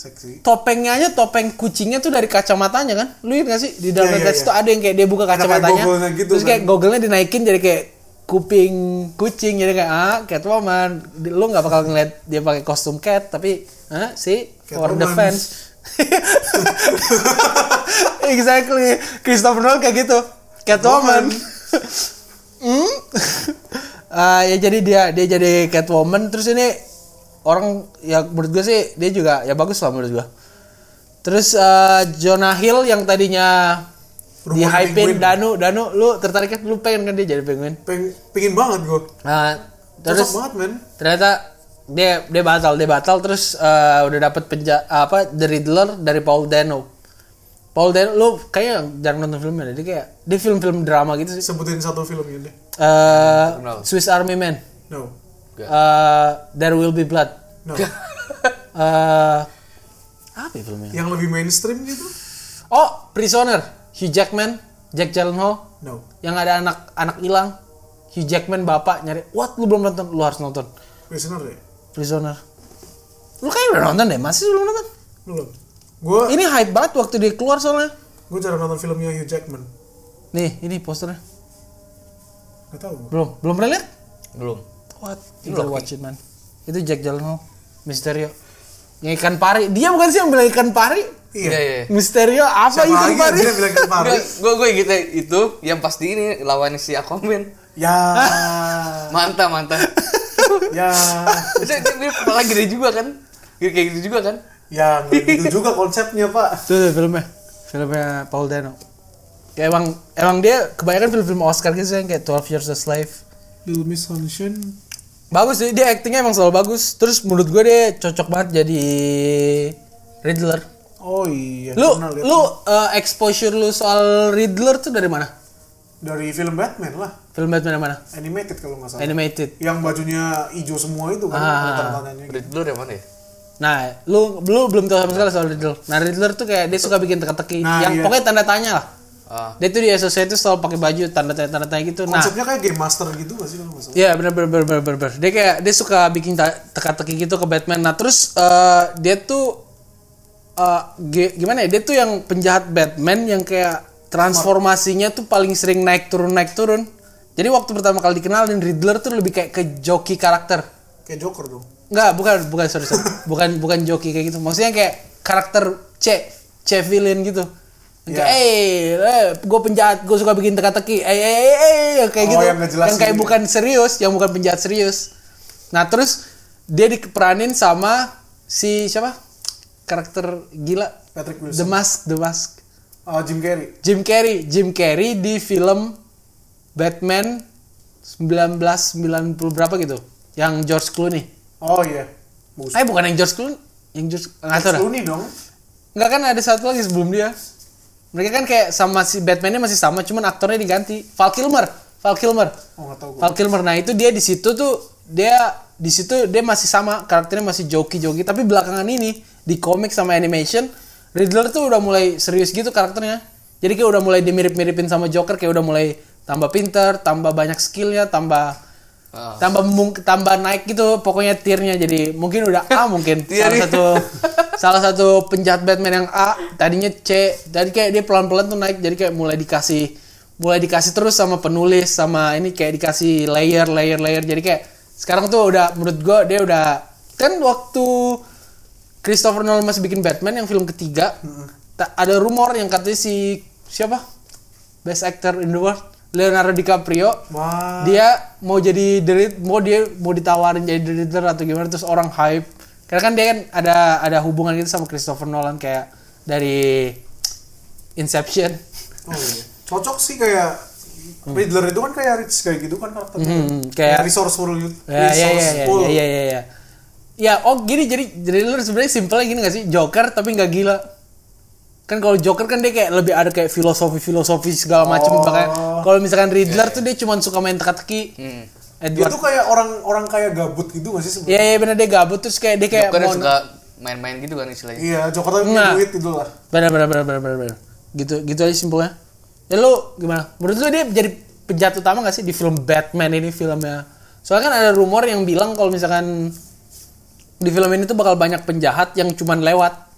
S2: Seksi.
S1: topengnya aja topeng kucingnya tuh dari kacamatanya kan? Lu lihat gak sih? Di dalam
S2: iya,
S1: Netflix
S2: iya.
S1: tuh ada yang kayak dia buka
S2: kayak
S1: kacamatanya
S2: goggle-nya gitu
S1: terus kayak
S2: kan.
S1: goggle-nya dinaikin jadi kayak kuping kucing jadi kayak ah Catwoman. Lu nggak bakal ngeliat dia pakai kostum cat tapi ah si for the fans. Exactly. Christopher Nolan kayak gitu. Catwoman. Hmm? Ah, ya jadi dia dia jadi Catwoman. Terus ini orang ya menurut gue sih dia juga ya bagus lah menurut gue terus eh, Jonah Hill yang tadinya di
S2: Rumah
S1: hypein
S2: penguin.
S1: Danu Danu lu tertarik kan lu pengen kan dia jadi penguin
S2: Peng, pengin banget gue.
S1: nah
S2: Cocok
S1: terus
S2: banget men.
S1: ternyata dia dia batal dia batal terus eh, udah dapet penja apa The Riddler dari Paul Dano Paul Dano lu kayaknya jarang nonton filmnya dia kayak dia film-film drama gitu sih
S2: Sebutin satu filmnya deh.
S1: Eh,
S3: Kenapa?
S1: Swiss Army Man
S2: No.
S1: Eh, There Will Be Blood.
S2: No.
S1: Eh, apa ya filmnya
S2: Yang lebih mainstream gitu?
S1: oh Prisoner. Hugh Jackman Jack Gyllenhaal.
S2: No.
S1: yang ada anak anak hilang. Hugh Jackman bapak nyari. What? Lu belum nonton? Lu harus nonton.
S2: Prisoner deh.
S1: Prisoner. Lu kayaknya udah nonton deh. Masih belum nonton?
S2: Belum. Gue
S1: ini hype banget waktu dia keluar soalnya.
S2: Gue jarang nonton filmnya Hugh Jackman.
S1: nih ini posternya.
S2: Gak tau
S1: belum. Belum pernah lihat?
S3: Belum.
S1: What you gotta watch it man itu Jack Gyllenhaal Misterio yang ikan pari dia bukan sih yang bilang ikan pari
S3: Iya iya.
S1: Misterio apa
S2: Siapa
S1: ikan
S2: lagi
S1: pari
S2: dia bilang ikan pari?
S3: Gue gue gitu itu yang pasti ini lawan si Aquaman.
S2: Ya.
S3: Mantap mantap.
S2: ya.
S3: Dia, dia, dia kepala gede juga kan? Kayak kayak gitu juga kan?
S2: Ya, gitu juga konsepnya, Pak.
S1: Tuh, tuh filmnya. Filmnya Paul Dano. Kayak emang emang dia kebanyakan film-film Oscar gitu yang kayak 12 Years a Slave.
S2: Little Miss Sunshine.
S1: Bagus sih, dia aktingnya emang selalu bagus. Terus menurut gue dia cocok banget jadi Riddler.
S2: Oh iya,
S1: Lu
S2: pernah lihat.
S1: lu uh, exposure lu soal Riddler tuh dari mana?
S2: dari film Batman lah,
S1: Film Batman yang mana?
S2: animated kalau nggak salah.
S1: Animated.
S2: Yang bajunya hijau semua itu kan,
S1: Ah.
S2: gitu.
S3: Riddler yang mana ya?
S1: Nah, lu lu belum tahu sama sekali soal Riddler. Nah, Riddler tuh kayak dia suka bikin teka-teki.
S2: Nah,
S1: yang
S2: iya.
S1: pokoknya tanda tanya lah.
S3: Ah.
S1: Dia tuh di Associated selalu pakai baju tanda tanya tanda tanya gitu. Nah,
S2: Konsepnya kayak game master gitu nggak sih kalau salah?
S1: Iya benar benar benar benar benar. Dia kayak dia suka bikin ta- teka-teki gitu ke Batman. Nah terus eh, dia tuh eh, ge- gimana ya? Dia tuh yang penjahat Batman yang kayak transformasinya tuh paling sering naik turun naik turun. Jadi waktu pertama kali dikenalin Riddler tuh lebih kayak ke joki karakter.
S2: Kayak Joker dong.
S1: Enggak, bukan bukan sorry, sorry. bukan bukan joki kayak gitu. Maksudnya kayak karakter C C villain gitu. Kayak, eh, gue penjahat, gue suka bikin teka-teki, eh, eh, eh, eh, kayak
S2: Oh,
S1: gitu.
S2: yang
S1: yang kayak
S2: gitu.
S1: bukan serius, yang bukan penjahat serius. Nah terus dia diperanin sama si siapa? Karakter gila,
S2: Patrick
S1: The
S2: Wilson.
S1: Mask, The Mask.
S2: Ah, Jim Carrey.
S1: Jim Carrey, Jim Carrey di film Batman 1990 berapa gitu, yang George Clooney.
S2: Oh iya. Bagus.
S1: Eh bukan yang George Clooney, yang George dah.
S2: Clooney dong.
S1: Nggak kan ada satu lagi sebelum dia. Mereka kan kayak sama si Batman-nya masih sama, cuman aktornya diganti. Val Kilmer, Val Kilmer,
S2: Oh tahu gue.
S1: Val Kilmer. Nah itu dia di situ tuh dia di situ dia masih sama karakternya masih joki-joki, tapi belakangan ini di komik sama animation Riddler tuh udah mulai serius gitu karakternya. Jadi kayak udah mulai dimirip-miripin sama Joker kayak udah mulai tambah pinter, tambah banyak skillnya, tambah
S3: Ah.
S1: tambah mung- tambah naik gitu pokoknya tiernya jadi mungkin udah A mungkin. Salah satu salah satu penjahat Batman yang A tadinya C jadi kayak dia pelan-pelan tuh naik jadi kayak mulai dikasih mulai dikasih terus sama penulis sama ini kayak dikasih layer layer layer. Jadi kayak sekarang tuh udah menurut gua dia udah kan waktu Christopher Nolan masih bikin Batman yang film ketiga ta- ada rumor yang katanya si siapa? Best actor in the world Leonardo DiCaprio
S2: Wah.
S1: dia mau jadi the Rid- mau dia mau ditawarin jadi Riddler atau gimana terus orang hype karena kan dia kan ada ada hubungan gitu sama Christopher Nolan kayak dari Inception
S2: Oh, iya. Cocok sih kayak Riddler itu kan kayak rich kayak gitu kan karakternya.
S1: Hmm, kayak-
S2: resourceful gitu.
S1: ya ya ya ya
S2: Resourceful.
S1: ya ya ya ya ya oh gini jadi Riddler sebenarnya simpelnya gini gak sih Joker tapi nggak gila kan kalau Joker kan dia kayak lebih ada kayak filosofi filosofi segala macam
S2: Oh.
S1: makanya kalau misalkan Riddler tuh dia cuma suka main teka-teki
S3: Hmm.
S2: Dia
S1: Edward
S2: tuh kayak orang orang kayak gabut gitu gak sih sebenarnya?
S1: Iya iya benar dia gabut terus kayak dia kayak
S3: Joker
S1: mau
S3: suka main-main gitu kan istilahnya.
S2: Iya, Joker tapi punya
S1: Nggak.
S2: duit gitu lah.
S1: benar benar benar benar benar benar. gitu gitu aja simpelnya ya lu gimana menurut lu dia jadi penjahat utama gak sih di film Batman ini filmnya soalnya kan ada rumor yang bilang kalau misalkan di film ini tuh bakal banyak penjahat yang cuman lewat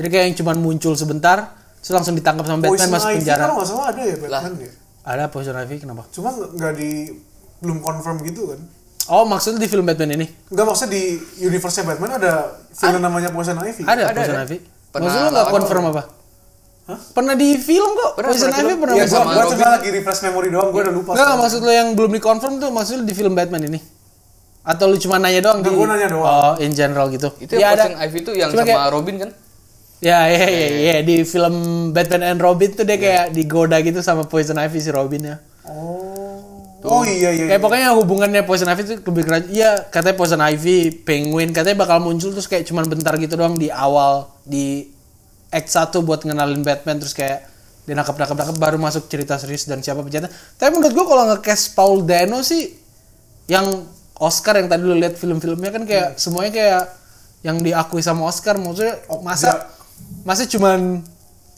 S1: jadi kayak yang cuman muncul sebentar terus langsung ditangkap sama Batman
S2: Poison
S1: masuk
S2: Ivy
S1: penjara
S2: kan nggak salah ada ya Batman ya.
S1: ada Poison Ivy kenapa
S2: Cuma nggak- di belum confirm gitu kan.
S1: oh maksudnya di film Batman ini
S2: Enggak maksudnya di universe Batman ada film namanya Poison Ivy.
S1: ada,
S3: Ada,
S1: Poison
S3: ada.
S1: Ivy
S3: Pernah
S1: maksud lu nggak confirm apa
S2: Hah?
S1: pernah di film kok
S3: Pernah,
S1: Poison Ivy
S3: film.
S1: pernah
S2: gua,
S3: sama
S2: gua
S3: Robin.
S2: cuma lagi refresh memory doang, gua udah lupa.
S1: Enggak, maksud lo yang belum dikonfirm tuh maksud lu di film Batman ini? Atau lu cuma nanya doang
S2: Enggak,
S1: di
S2: gua nanya doang.
S1: Oh, in general gitu.
S3: Itu yang
S1: ya ada.
S3: Poison Ivy itu yang
S1: Cuma
S3: sama
S1: kayak-
S3: Robin kan?
S1: Ya, ya, ya, ya, di film Batman and Robin tuh dia kayak digoda gitu sama Poison Ivy si Robin ya.
S2: Oh. Oh iya iya.
S1: Kayak
S2: iya.
S1: pokoknya hubungannya Poison Ivy tuh lebih keren. Iya, katanya Poison Ivy, Penguin, katanya bakal muncul terus kayak cuman bentar gitu doang di awal di Act 1 buat ngenalin Batman terus kayak dia nakap nakap nakap baru masuk cerita serius dan siapa penjahatnya. Tapi menurut gua kalau nge-cast Paul Dano sih yang Oscar yang tadi lu lihat film-filmnya kan kayak semuanya kayak yang diakui sama Oscar maksudnya
S2: Oh,
S1: masa masa cuman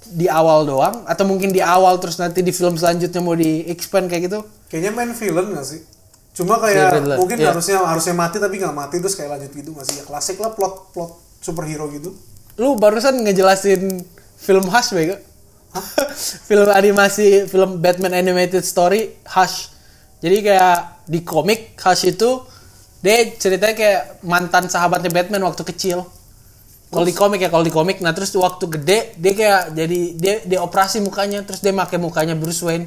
S1: di awal doang atau mungkin di awal terus nanti di film selanjutnya mau di expand kayak gitu
S2: Kayaknya main villain gak sih? Cuma
S1: Iya,
S2: kayak
S1: villain.
S2: mungkin
S1: Iya.
S2: harusnya harusnya mati tapi nggak mati terus kayak lanjut gitu gak sih? Ya klasik lah plot plot superhero gitu.
S1: lu barusan ngejelasin film Hush bego film animasi film Batman animated story Hush jadi kayak di komik Hush itu dia ceritanya kayak mantan sahabatnya Batman waktu kecil kalau di komik ya kalau di komik. Nah terus waktu gede dia kayak jadi dia dia operasi mukanya terus dia pakai mukanya Bruce Wayne.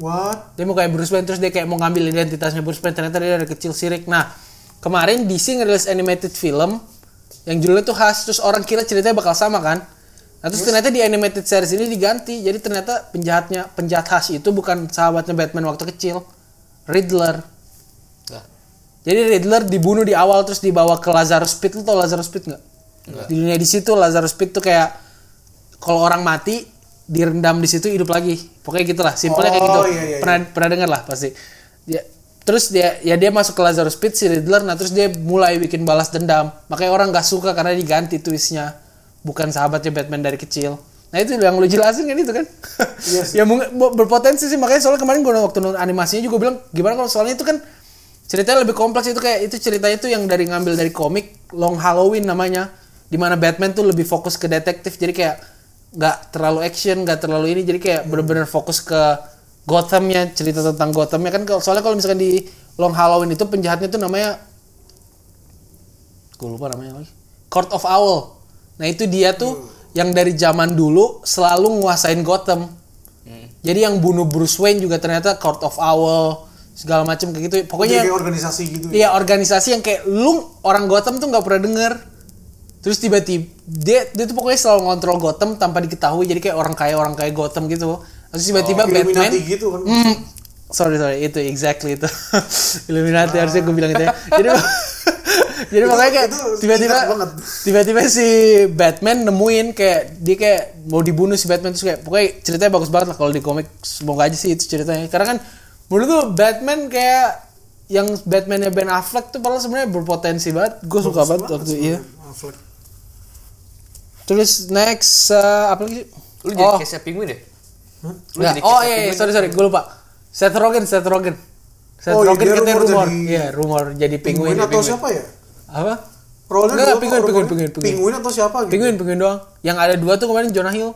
S2: What?
S1: dia mau kayak Bruce Wayne terus dia kayak mau ngambil identitasnya Bruce Wayne. Ternyata dia dari kecil sirik. Nah kemarin DC ngerilis animated film yang judulnya tuh khas terus orang kira ceritanya bakal sama kan? Nah terus ternyata di animated series ini diganti. Jadi ternyata penjahatnya penjahat khas itu bukan sahabatnya Batman waktu kecil. Riddler. Jadi Riddler dibunuh di awal terus dibawa ke Lazarus Pit. Lu tau Lazarus Pit nggak di dunia di situ Lazarus Pit tuh kayak kalau orang mati direndam di situ hidup lagi. Pokoknya gitulah simpelnya kayak
S2: Oh,
S1: gitu
S2: iya, iya,
S1: pernah pernah dengar lah pasti. Dia terus dia ya dia masuk ke Lazarus Pit si Riddler nah terus dia mulai bikin balas dendam. Makanya orang nggak suka karena diganti twistnya. Bukan sahabatnya Batman dari kecil. Nah itu yang lu jelasin kan itu kan?
S2: Iya sih.
S1: ya mungkin berpotensi sih. Makanya soalnya kemarin gue waktu nonton animasinya juga bilang gimana kalau soalnya itu kan ceritanya lebih kompleks. Itu kayak itu cerita itu yang dari ngambil dari komik Long Halloween namanya di mana Batman tuh lebih fokus ke detektif jadi kayak nggak terlalu action nggak terlalu ini jadi kayak bener-bener fokus ke Gothamnya cerita tentang Gothamnya kan soalnya kalau misalkan di Long Halloween itu penjahatnya tuh namanya gue lupa namanya lagi Court of Owl nah itu dia tuh yang dari zaman dulu selalu nguasain Gotham jadi yang bunuh Bruce Wayne juga ternyata Court of Owl segala macam kayak gitu
S2: Jadi
S1: pokoknya
S2: kayak organisasi gitu. ya.
S1: Iya organisasi yang kayak lu orang Gotham tuh nggak pernah denger. Terus tiba-tiba dia dia tuh pokoknya selalu ngontrol Gotham tanpa diketahui jadi kayak orang kaya orang kaya Gotham gitu. Terus tiba-tiba
S2: Oh,
S1: Batman
S2: gitu kan.
S1: Hmm, sorry sorry itu exactly itu Illuminati harusnya gue bilang itu ya. Jadi jadi
S2: Itu-
S1: makanya kayak tiba-tiba tiba-tiba si Batman nemuin kayak dia kayak mau dibunuh si Batman terus kayak pokoknya ceritanya bagus banget lah kalau di komik semoga aja sih itu ceritanya karena kan menurut gue Batman kayak yang Batmannya Ben Affleck tuh padahal sebenarnya berpotensi banget gue suka banget waktu iya
S2: Affleck.
S1: Terus next uh, apa lagi?
S3: Lu jadi
S1: Oh.
S3: case penguin. Lu
S1: Nggak,
S3: jadi
S1: oh iya, iya, sorry sorry, gue lupa. Seth Rogen, Seth Rogen. Seth
S2: Oh, iya,
S1: Rogen
S2: dia
S1: katanya
S2: rumor
S1: rumor,
S2: jadi-
S1: iya rumor jadi penguin.
S2: Penguin atau siapa ya?
S1: Apa?
S2: Role-nya
S1: Enggak, penguin, penguin, penguin, penguin.
S2: Penguin atau siapa gitu?
S1: Penguin, penguin doang. Yang ada dua tuh kemarin Jonah Hill.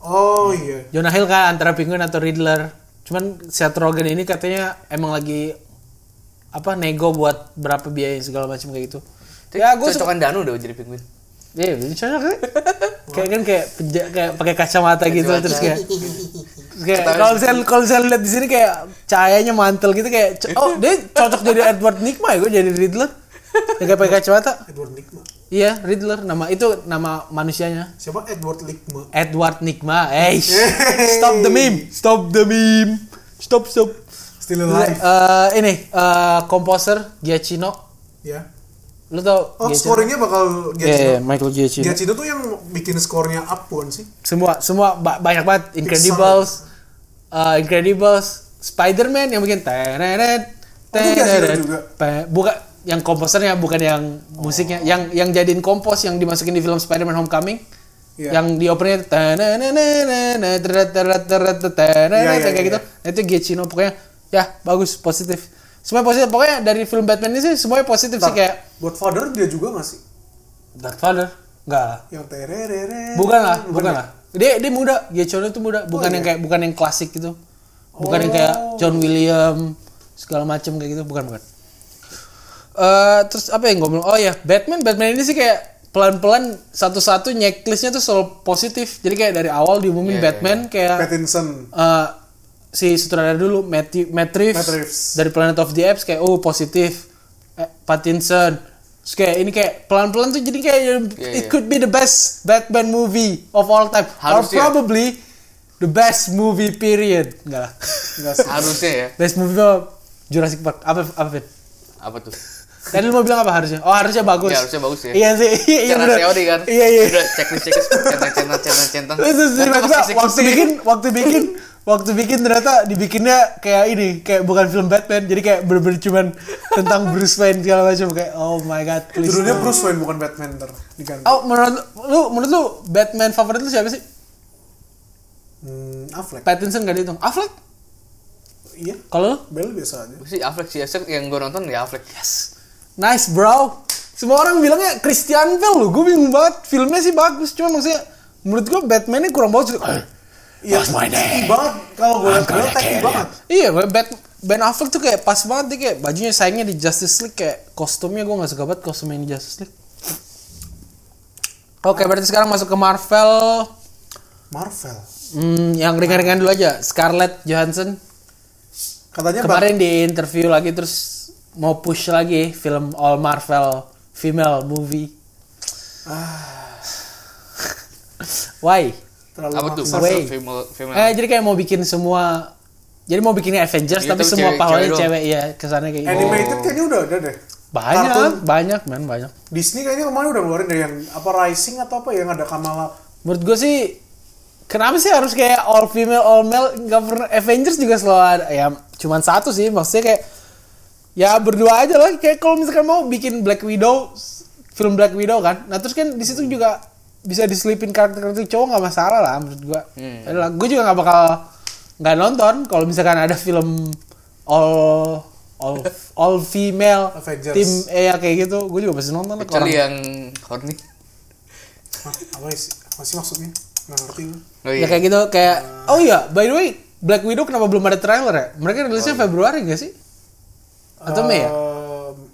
S2: Oh iya.
S1: Jonah Hill kan antara penguin atau Riddler. Cuman Seth Rogen ini katanya emang lagi apa nego buat berapa biaya segala macam kayak gitu. Ya gue suka.
S3: cocokan Danu udah jadi penguin.
S1: Iya, ini cocok kan? kayak kan kayak penja- kayak pakai kacamata gitu terus kayak terus kayak kalau saya kalau saya lihat di sini kayak cahayanya mantel gitu kayak oh dia cocok jadi Edward Nigma ya gue jadi Riddler. Yang kayak pakai kacamata.
S2: Edward Nigma.
S1: Iya, Riddler nama itu nama manusianya.
S2: Siapa Edward Nigma?
S1: Edward Nigma. Eh, stop the meme. Stop the meme. Stop stop.
S2: Still alive.
S1: Eh, ini eh, komposer Giacchino.
S2: Ya.
S1: Lu tau
S2: Oh,
S1: Giacchino?
S2: scoringnya bakal
S1: Iya,
S2: Giacchino.
S1: iya, Michael Giacchino.
S2: Giacchino tuh yang bikin skornya up bukan sih?
S1: Semua semua ba- banyak banget Incredibles. eh, Incredibles, Spider-Man yang bikin
S2: Oh, juga?
S1: Pe- bukan yang komposernya bukan yang musiknya, yang yang jadiin kompos yang dimasukin di film Spider-Man Homecoming.
S2: Iya.
S1: Yang di teret,
S2: Iya, iya,
S1: kayak gitu. Nah, Itu Giacchino pokoknya ya bagus positif. Semua positif pokoknya dari film Batman ini sih semuanya positif sih kayak
S2: Godfather dia juga gak sih?
S1: Godfather. Enggak lah.
S2: Yang tererere.
S1: Bukan lah, bukan
S2: ya?
S1: lah. Dia dia muda, Giacchino itu muda, bukan yang kayak bukan yang klasik gitu. Bukan yang kayak John William segala macam kayak gitu, bukan bukan. Eh terus apa yang gue bilang? Oh ya, Batman, Batman ini sih kayak pelan-pelan satu-satu checklistnya tuh selalu positif. Jadi kayak dari awal diumumin Batman kayak
S2: Pattinson.
S1: eh, si sutradara dulu Matthew, Matt Reeves,
S2: Matt Reeves.
S1: dari Planet of the Apes kayak oh positif eh, Pattinson Terus kayak ini kayak pelan-pelan tuh jadi kayak it
S3: iya.
S1: could be the best Batman movie of all time or
S3: Harusnya.
S1: probably the best movie period enggak lah
S2: Enggak sih.
S3: Harusnya ya.
S1: best movie mah Jurassic Park apa apa?
S3: Apa tuh?
S1: Tadi lu mau bilang apa harusnya oh harusnya bagus
S3: Ya, harusnya bagus ya.
S1: iya sih iya
S3: Cara
S1: bener.
S3: COD kan.
S1: iya iya
S3: Udah checklist checklist centang centang centang centang.
S1: Terus
S3: Terus
S1: waktu bikin waktu bikin waktu bikin ternyata dibikinnya kayak ini kayak bukan film Batman jadi kayak bener-bener cuman tentang Bruce Wayne segala macam kayak oh my god please
S2: Judulnya
S1: no.
S2: Bruce Wayne bukan Batman ntar diganti.
S1: oh menurut lu menurut lu Batman favorit lu siapa sih
S2: Hmm, Affleck.
S1: Pattinson gak dihitung Affleck
S2: Iya.
S1: kalau lu
S2: Bell biasa aja.
S3: Si Affleck sih yang gue nonton ya Affleck.
S1: yes nice bro semua orang bilangnya Christian Bale lu gue bingung banget filmnya sih bagus cuma maksudnya menurut gue Batman-nya kurang bagus
S2: Iya.
S1: My name?
S2: Techy banget. Kalau gue Bell techy banget.
S1: Iya, Bat Ben Affleck tuh kayak pas banget dia kayak bajunya sayangnya di Justice League kayak kostumnya gue gak suka banget kostum yang di Justice League. Oke, berarti sekarang masuk ke Marvel.
S2: Marvel.
S1: Hmm, yang ringan-ringan dulu aja. Scarlett Johansson
S2: Katanya bak-
S1: kemarin di interview lagi terus mau push lagi film all Marvel female movie. Why?
S2: terlalu
S3: Apa tuh?
S1: Way.
S3: Female female.
S1: Eh, jadi kayak mau bikin semua jadi mau bikin Avengers
S3: Gitu,
S1: tapi semua
S3: cewek-
S1: pahlawannya
S3: cewek
S1: cewek ya kesannya kayak gitu.
S2: Animated kayaknya udah ada deh.
S1: Banyak,
S2: Kartun.
S1: banyak man, banyak.
S2: Disney kayaknya kemarin udah ngeluarin deh yang apa Rising atau apa yang ada Kamala.
S1: Menurut gue sih kenapa sih harus kayak all female all male nggak pernah Avengers juga selalu ada ya cuman satu sih maksudnya kayak ya berdua aja lah kayak kalau misalkan mau bikin Black Widow film Black Widow kan nah terus kan di situ juga bisa diselipin karakter-karakter cowok nggak masalah lah menurut gue hmm. gue juga nggak bakal nggak nonton kalau misalkan ada film all all all female
S2: Avengers.
S1: tim eh ya kayak gitu gue juga pasti nonton lah
S3: Kecuali
S1: kalau-
S3: yang horny.
S2: Apa sih? Apa sih maksudnya? Nggak ngerti gue.
S3: Oh
S1: Ya kayak gitu kayak oh iya by the way Black Widow kenapa belum ada trailer ya? Mereka rilisnya Februari gak sih? Atau Mei ya?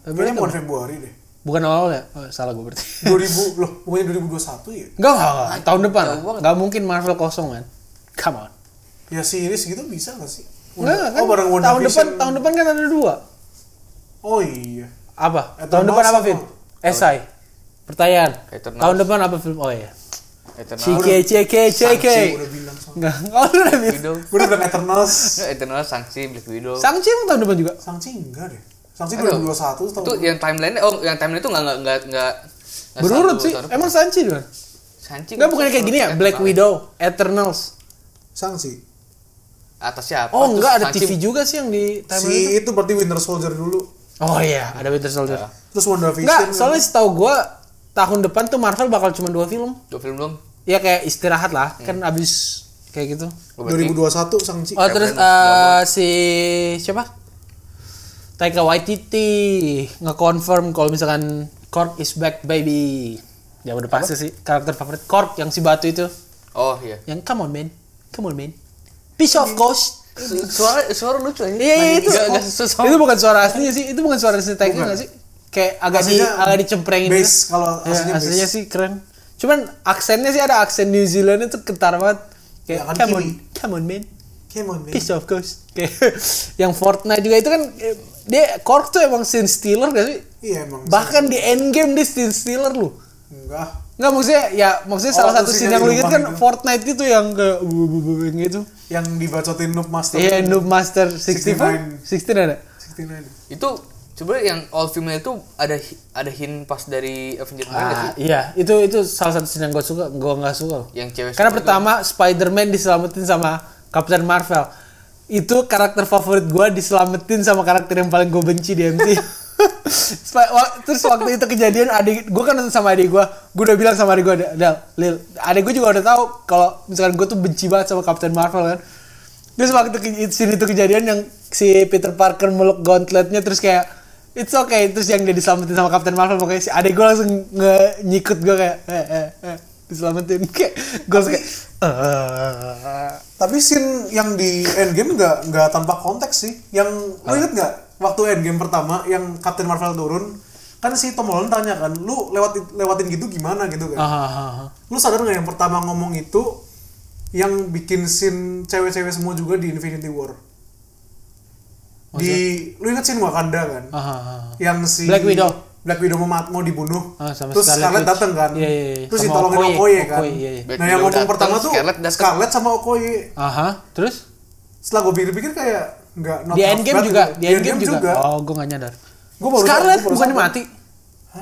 S1: Februari
S2: Kayaknya bulan Februari deh.
S1: Bukan awal ya? Oh, salah gue berarti.
S2: 2000 loh, bukannya 2021 ya?
S1: Enggak, enggak, enggak. Tahun depan. Enggak mungkin Marvel kosong kan. Come on.
S2: Ya series gitu bisa gak sih?
S1: Enggak, kan
S2: oh, bareng
S1: tahun depan tahun depan kan ada dua.
S2: Oh iya.
S1: Apa?
S2: Eternals
S1: tahun depan apa, Vin? Esai. Pertanyaan.
S3: Eternals.
S1: Tahun depan apa film? Oh iya.
S3: Eternal.
S1: CK, CK, CK. Enggak, oh lu udah bilang.
S3: Widow.
S2: Gue udah bilang Eternals.
S3: Nggak, Eternal Shang-Chi, Black Widow.
S1: Shang-Chi emang tahun depan juga?
S2: Shang-Chi enggak deh. Shang-Chi
S3: Aduh.
S2: 2021 tahun
S3: Itu yang timeline oh yang timeline itu nggak nggak nggak nggak nggak
S1: Berurut sih. Emang Shang-Chi kan?
S3: Shang-Chi
S1: Enggak bukannya kayak gini ya? Black Widow, Eternals.
S2: Shang-Chi.
S3: atas siapa?
S1: Oh
S3: Terus
S1: enggak ada TV juga sih yang di timeline itu.
S2: Si itu berarti Winter Soldier dulu.
S1: Oh iya, ada Winter Soldier.
S2: Terus WandaVision.
S1: Enggak, soalnya setahu gua tahun depan tuh Marvel bakal cuma dua film.
S3: Dua film dong.
S1: ya kayak istirahat lah kan abis kayak gitu.
S3: Oh, berarti
S2: 2021 Shang-Chi.
S1: oh terus eh, si siapa? Taika Waititi nge-confirm kalau misalkan Korg is back baby. Ya udah pasti sih karakter favorit Korg yang si batu itu.
S3: Oh iya.
S1: Yang come on man. Come on man. Piece of ghost.
S3: Suara suara lucu aja.
S1: Iya, iya, itu.
S3: Sama-
S1: itu bukan suara aslinya sih itu bukan suara asli Taika nggak sih? Kayak agak di
S2: Aslinya
S1: agak dicemprengin
S2: bass,
S1: gitu.
S2: kalau
S1: Ya,
S2: aslinya bass.
S1: aslinya sih keren. Cuman aksennya sih ada aksen New Zealand itu kentar banget kayak
S2: Ya, kan
S1: come on come on man
S2: Come on, man.
S1: piece of ghost kayak yang Fortnite juga itu kan eh, dia Korg tuh emang scene stealer gak sih
S2: Iya emang.
S1: bahkan di endgame dia scene stealer lu
S2: Enggak.
S1: Nggak maksudnya ya maksudnya
S2: Oh,
S1: salah satu
S2: scene yang
S1: lu inget kan
S2: itu.
S1: Fortnite itu yang kayak bu- bu- bu- bu- gitu
S2: Yang dibacotin Noob Master.
S1: iya Noob Master 64 16 ada
S2: 69.
S3: itu sebenarnya yang all female itu ada ada hint pas dari Avengers
S1: Ah,
S3: sih
S1: iya, itu itu salah satu scene yang gue suka, gue nggak suka.
S3: yang cewek
S1: Karena pertama Spider-Man diselamatin sama Captain Marvel. Itu karakter favorit gue diselamatin sama karakter yang paling gue benci di wa- Terus waktu itu kejadian adik gue kan nonton sama adik gue, gue udah bilang sama adik gue, Del, Lil, adik gue juga udah tahu kalau misalkan gue tuh benci banget sama Captain Marvel kan. Terus waktu ke, scene itu kejadian yang si Peter Parker meluk gauntletnya terus kayak it's okay terus yang dia diselamatin sama Captain Marvel pokoknya si adek gue langsung nge nyikut gue kayak eh eh eh diselamatin kayak gue langsung kayak eh
S2: Tapi scene yang di Endgame nggak nggak tanpa konteks sih. Yang lu inget nggak waktu Endgame pertama yang Captain Marvel turun kan si Tom Holland tanya kan, lu lewat lewatin gitu gimana gitu kan?
S1: ah.
S2: Lu sadar nggak yang pertama ngomong itu yang bikin scene cewek-cewek semua juga di Infinity War? Di lu inget scene Wakanda kan?
S1: Ah, ah, ah.
S2: Yang si
S1: Black Widow.
S2: Black Widow mau, mau dibunuh.
S1: Ah, sama
S2: Terus
S1: Scarlet
S2: Scarlet datang kan?
S1: Iya, iya, iya.
S2: Terus
S1: Sama
S2: ditolongin
S1: Okoye.
S2: Okoye, kan?
S1: Okoye, iya, iya.
S3: Black
S2: Nah yang ngomong pertama tuh
S3: Scarlet.
S2: Scarlet sama Okoye.
S1: Aha, terus
S2: Setelah gue pikir-pikir kayak nggak
S1: di Endgame juga,
S2: gitu.
S1: di Endgame juga. Oh, gue gak nyadar.
S2: Gua baru
S1: Scarlet
S2: tahu, gua baru
S1: bukannya mati.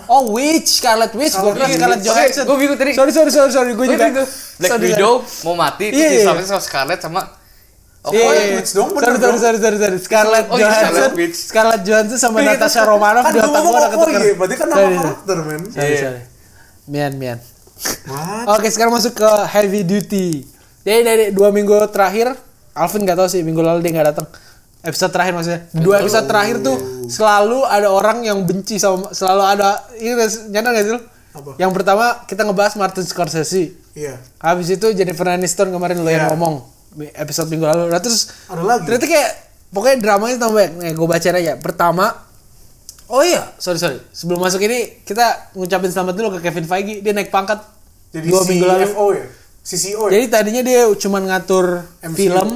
S1: Oh, Witch, Scarlet Witch, gue
S2: Scarlet
S1: kira
S3: Oke,
S1: Johansson.
S3: gua bingung tadi.
S1: Sorry, sorry, sorry, sorry, gue juga.
S3: Black Widow mau mati
S1: Iya,
S3: terus
S1: iya.
S3: diselamatin sama Scarlet sama
S1: Iya, iya,
S2: Scarlet
S1: iya.
S2: Witch dong, bener
S1: sorry,
S2: dong.
S1: sorry, sorry, sorry. Scarlett
S3: Oh, iya,
S1: Johansson,
S3: Scarlet Witch.
S1: Scarlett Johansson sama
S3: Iya,
S1: Natasha
S3: itu-
S1: Romanoff
S2: Kan
S1: otak gue
S2: ngomong
S1: udah ketuker.
S2: Okoye, berarti kan nama
S1: Sorry,
S2: karakter men.
S1: Sorry,
S3: Iya.
S1: sorry. Mian, mian. Oke, sekarang masuk ke heavy duty. Jadi dari dua minggu terakhir, Alvin nggak tahu sih minggu lalu dia nggak datang. Episode terakhir maksudnya. Dua episode terakhir tuh selalu ada orang yang benci sama, selalu ada. Ini nyadar nggak sih? lu?
S2: Apa?
S1: Yang pertama kita ngebahas Martin Scorsese.
S2: Iya.
S1: Habis itu Jennifer Aniston kemarin lo yang
S2: Iya.
S1: ngomong episode minggu lalu. Nah terus
S2: Ada lagi.
S1: ternyata kayak pokoknya dramanya tambah banyak. Nih gue baca aja. Pertama, oh iya, sorry sorry. Sebelum masuk ini kita ngucapin selamat dulu ke Kevin Feige. Dia naik pangkat
S2: Jadi
S1: dua minggu lalu.
S2: CFO ya? CCO ya?
S1: Jadi tadinya dia cuma ngatur
S2: MCU.
S1: film,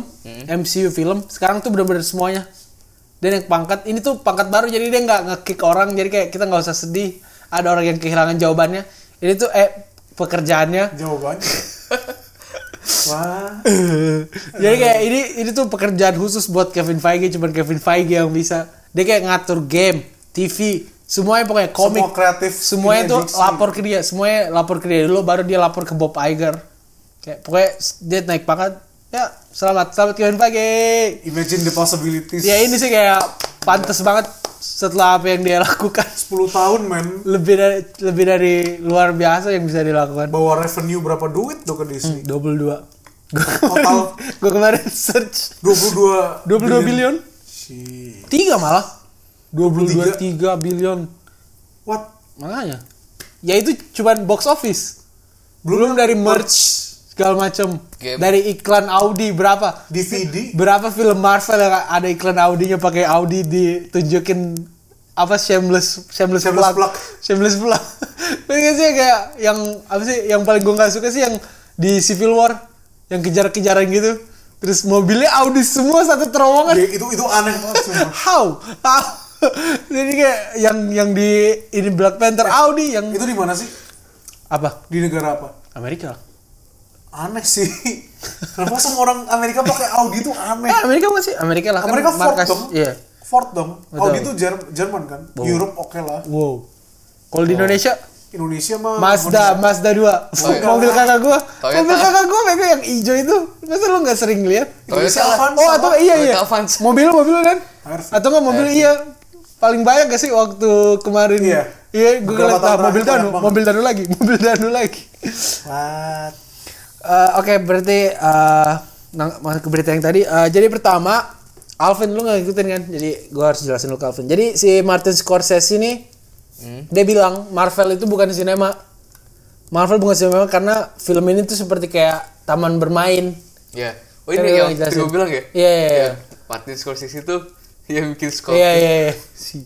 S1: MCU film. Sekarang tuh benar-benar semuanya. Dia naik pangkat. Ini tuh pangkat baru jadi dia nggak nge-kick orang. Jadi kayak kita nggak usah sedih. Ada orang yang kehilangan jawabannya. Ini tuh eh pekerjaannya
S2: Jawabannya. Wah.
S1: Jadi kayak ini ini tuh pekerjaan khusus buat Kevin Feige, cuman Kevin Feige yang bisa. Dia kayak ngatur game, TV, semuanya pokoknya komik,
S2: Semua kreatif
S1: semuanya tuh lapor ke dia, semuanya lapor ke dia dulu, baru dia lapor ke Bob Iger. Kayak pokoknya dia naik pangkat. Ya, selamat, selamat Kevin Feige.
S2: Imagine the possibilities.
S1: Ya ini sih kayak pantas banget setelah apa yang dia lakukan.
S2: 10 tahun men.
S1: Lebih dari lebih dari luar biasa yang bisa dilakukan.
S2: Bawa revenue berapa duit tuh ke Disney?
S1: 22.
S2: Total
S1: Gue kemarin search
S2: 22
S1: 22 billion. Tiga malah. 22 3 billion.
S2: What?
S1: Makanya. Ya itu cuman box office. Belum dari merch segala macam.
S3: Game.
S1: Dari iklan Audi berapa?
S2: DVD
S1: Berapa film Marvel yang ada iklan Audinya pakai Audi ditunjukin apa shameless shameless,
S2: Shameless
S1: plug.
S2: plug.
S1: shameless plug Pengen sih kayak yang apa sih yang paling gue nggak suka sih yang di Civil War yang kejar-kejaran gitu terus mobilnya Audi semua satu terowongan
S2: Ya, itu itu aneh banget sumpah.
S1: how how jadi kayak yang yang di ini Black Panther Audi yang
S2: Itu di mana sih?
S1: apa
S2: Di negara apa?
S1: Amerika lah
S2: Aneh sih. Kenapa semua orang Amerika pakai Audi itu aneh?
S1: eh, Amerika masih Amerika lah
S2: Amerika
S1: kan
S2: Ford
S1: markas
S2: dong.
S1: iya
S2: Ford dong.
S1: Betul.
S2: Audi itu Jer- Jerman kan. Europe oke lah.
S1: wow kalau di Indonesia
S2: Indonesia mah
S1: Mazda, Mazda 2
S3: Toyota.
S1: mobil kakak gua
S3: Toyota.
S1: mobil kakak gua mereka yang hijau itu masa lu nggak sering lihat
S2: Indonesia
S3: Toyota.
S2: Avanza.
S1: oh atau iya iya
S3: Avanza.
S1: mobil mobil kan
S2: Harus.
S1: atau nggak mobil iya paling banyak gak sih waktu kemarin
S2: Iya.
S1: iya gue ngeliat nah, mobil danu mobil danu lagi mobil danu lagi
S2: What?
S1: Eh, Oke, berarti eh nang- masuk ke berita yang tadi. Eh, jadi pertama, Alvin lu nggak ngikutin kan? Jadi gua harus jelasin ke Alvin. Jadi si Martin Scorsese ini dia bilang Marvel itu bukan sinema. Marvel bukan sinema karena film ini tuh seperti kayak taman bermain.
S3: Ya. Oh
S1: Kan
S3: ini yang
S1: jelasin.
S3: gue bilang ya?
S1: Iya, iya, iya.
S3: Martin Scorsese itu yang bikin Scorpion.
S1: Iya iya iya. Si.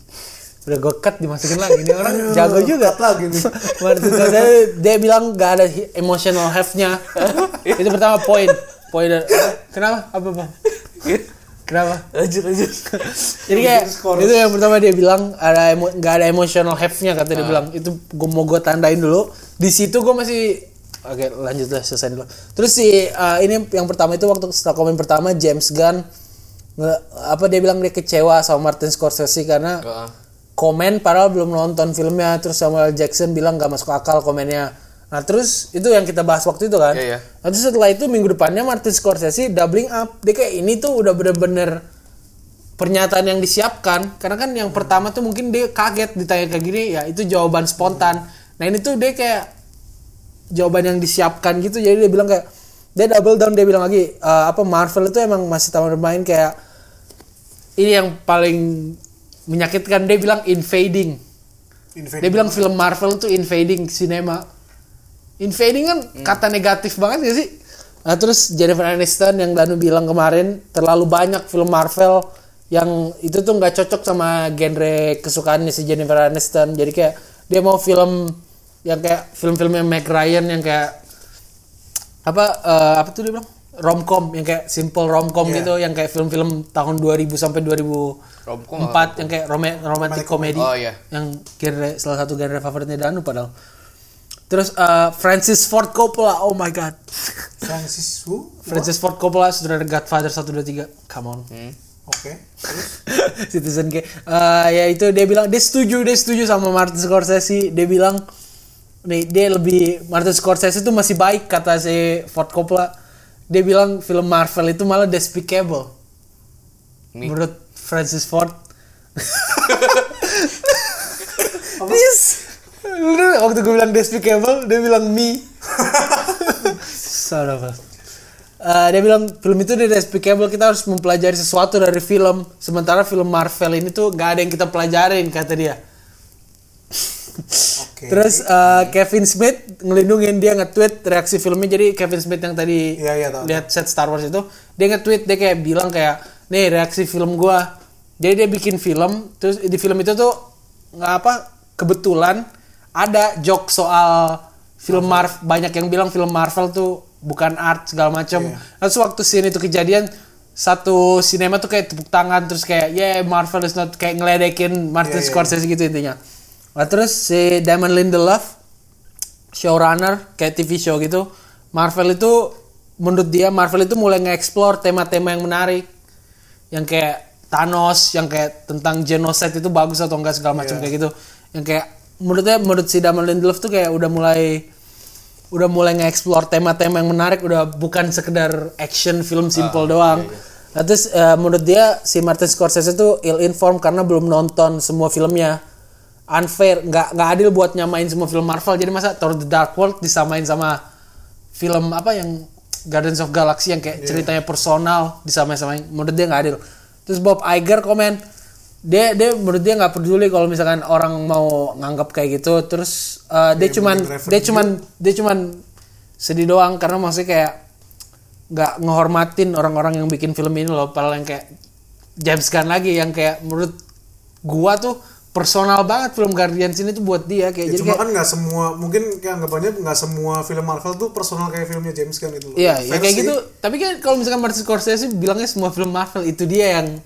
S1: Udah gue cut dimasukin lagi. Ini orang jago juga.
S2: cut lagi nih.
S1: Martin Scorsese dia bilang gak ada emotional have-nya. Itu pertama poin. Poin dari- Kenapa? Apa bang? Kenapa?
S3: Lanjut lanjut.
S1: Jadi kayak itu yang pertama dia bilang ada emo, gak ada emotional have-nya kata dia bilang. Itu gue mau gue tandain dulu. Di situ gue masih Oke lanjut lah selesai dulu. Terus si uh, ini yang pertama itu waktu setelah komen pertama James Gunn nge- apa dia bilang dia kecewa sama Martin Scorsese karena
S3: Heeh.
S1: Komen padahal belum nonton filmnya. Terus Samuel Jackson bilang gak masuk akal komennya. Nah terus itu yang kita bahas waktu itu kan.
S3: Iya, iya.
S1: nah, terus setelah itu minggu depannya Martin Scorsese doubling up. Dia kayak ini tuh udah bener-bener pernyataan yang disiapkan. Karena kan yang pertama tuh mungkin dia kaget ditanya kayak gini ya itu jawaban spontan. Nah ini tuh dia kayak jawaban yang disiapkan gitu. Jadi dia bilang kayak dia double down dia bilang lagi "Eh, apa Marvel itu emang masih taman bermain kayak ini yang paling menyakitkan. Dia bilang invading.
S2: Invade.
S1: dia bilang film Marvel itu invading cinema. Invading kan kata negatif banget gak sih? Nah terus Jennifer Aniston yang Danu bilang kemarin terlalu banyak film Marvel yang itu tuh nggak cocok sama genre kesukaannya si Jennifer Aniston. Jadi kayak dia mau film yang kayak film-film yang Meg Ryan yang kayak apa eh, apa tuh dia bilang? Romcom yang kayak simple romcom
S2: Iya.
S1: gitu yang kayak film-film tahun 2000 sampai 2004
S3: Romcom
S1: yang kayak rome- romantic comedy
S3: Oh, iya.
S1: yang genre salah satu genre favoritnya Danu padahal terus eh, Francis Ford Coppola oh my god
S2: Francis Wu.
S1: Francis Ford Coppola sudah ada Godfather 1 2 3 come on
S3: Hmm.
S2: Oke. Terus
S1: Citizen Kane Eh, ya itu dia bilang dia setuju dia setuju sama Martin Scorsese dia bilang nih dia lebih Martin Scorsese itu masih baik kata si Ford Coppola dia bilang film Marvel itu malah despicable
S3: Mi.
S1: menurut Francis Ford. Please. Lu waktu gue bilang despicable dia bilang me. Son of a- Eh, dia bilang film itu dia despicable kita harus mempelajari sesuatu dari film. Sementara film Marvel ini tuh gak ada yang kita pelajarin kata dia.
S2: Oke.
S1: terus eh, Kevin Smith ngelindungin dia nge-tweet reaksi filmnya. Jadi Kevin Smith yang tadi
S2: Iya, iya, tahu,
S1: lihat set Star Wars itu dia nge-tweet dia kayak bilang kayak nih reaksi film gua jadi dia bikin film terus di film itu tuh nggak apa kebetulan ada joke soal film Marvel. Banyak yang bilang film Marvel tuh bukan art segala macam
S2: Iya.
S1: terus waktu scene itu kejadian satu sinema tuh kayak tepuk tangan terus kayak yeah Marvel is not kayak ngeledekin Martin
S2: Iya, iya,
S1: Scorsese gitu intinya. Nah, terus si Damon Lindelof showrunner kayak TV show gitu Marvel itu menurut dia Marvel itu mulai nge-explore tema-tema yang menarik. Yang kayak Thanos yang kayak tentang genocide itu bagus atau enggak segala macam
S2: Iya.
S1: kayak gitu. Yang kayak menurutnya menurut si Damon Lindelof tuh kayak udah mulai udah mulai nge-explore tema-tema yang menarik udah bukan sekedar action film simple doang. Nah, terus eh, menurut dia si Martin Scorsese tuh ill informed karena belum nonton semua filmnya. Unfair nggak nggak adil buat nyamain semua film Marvel. Jadi masa Thor The Dark World disamain sama film apa yang Guardians of Galaxy yang kayak ceritanya personal disamain-samain. Menurut dia nggak adil terus Bob Iger komen dia dia menurut dia nggak peduli kalau misalkan orang mau nganggap kayak gitu. Terus eh, dia cuman
S2: penting
S1: dia cuman dia cuman sedih doang karena maksudnya kayak nggak ngehormatin orang-orang yang bikin film ini loh. Padahal yang kayak James Gunn lagi yang kayak menurut gua tuh personal banget film Guardians ini tuh buat dia kayak
S2: Ya,
S1: jadi
S2: cuma
S1: kayak
S2: kan nggak semua mungkin kayak anggapannya nggak semua film Marvel tuh personal kayak filmnya James Gunn gitu loh.
S1: Iya, ya kayak gitu. Tapi kan kalau misalkan Martin Scorsese bilangnya semua film Marvel itu dia yang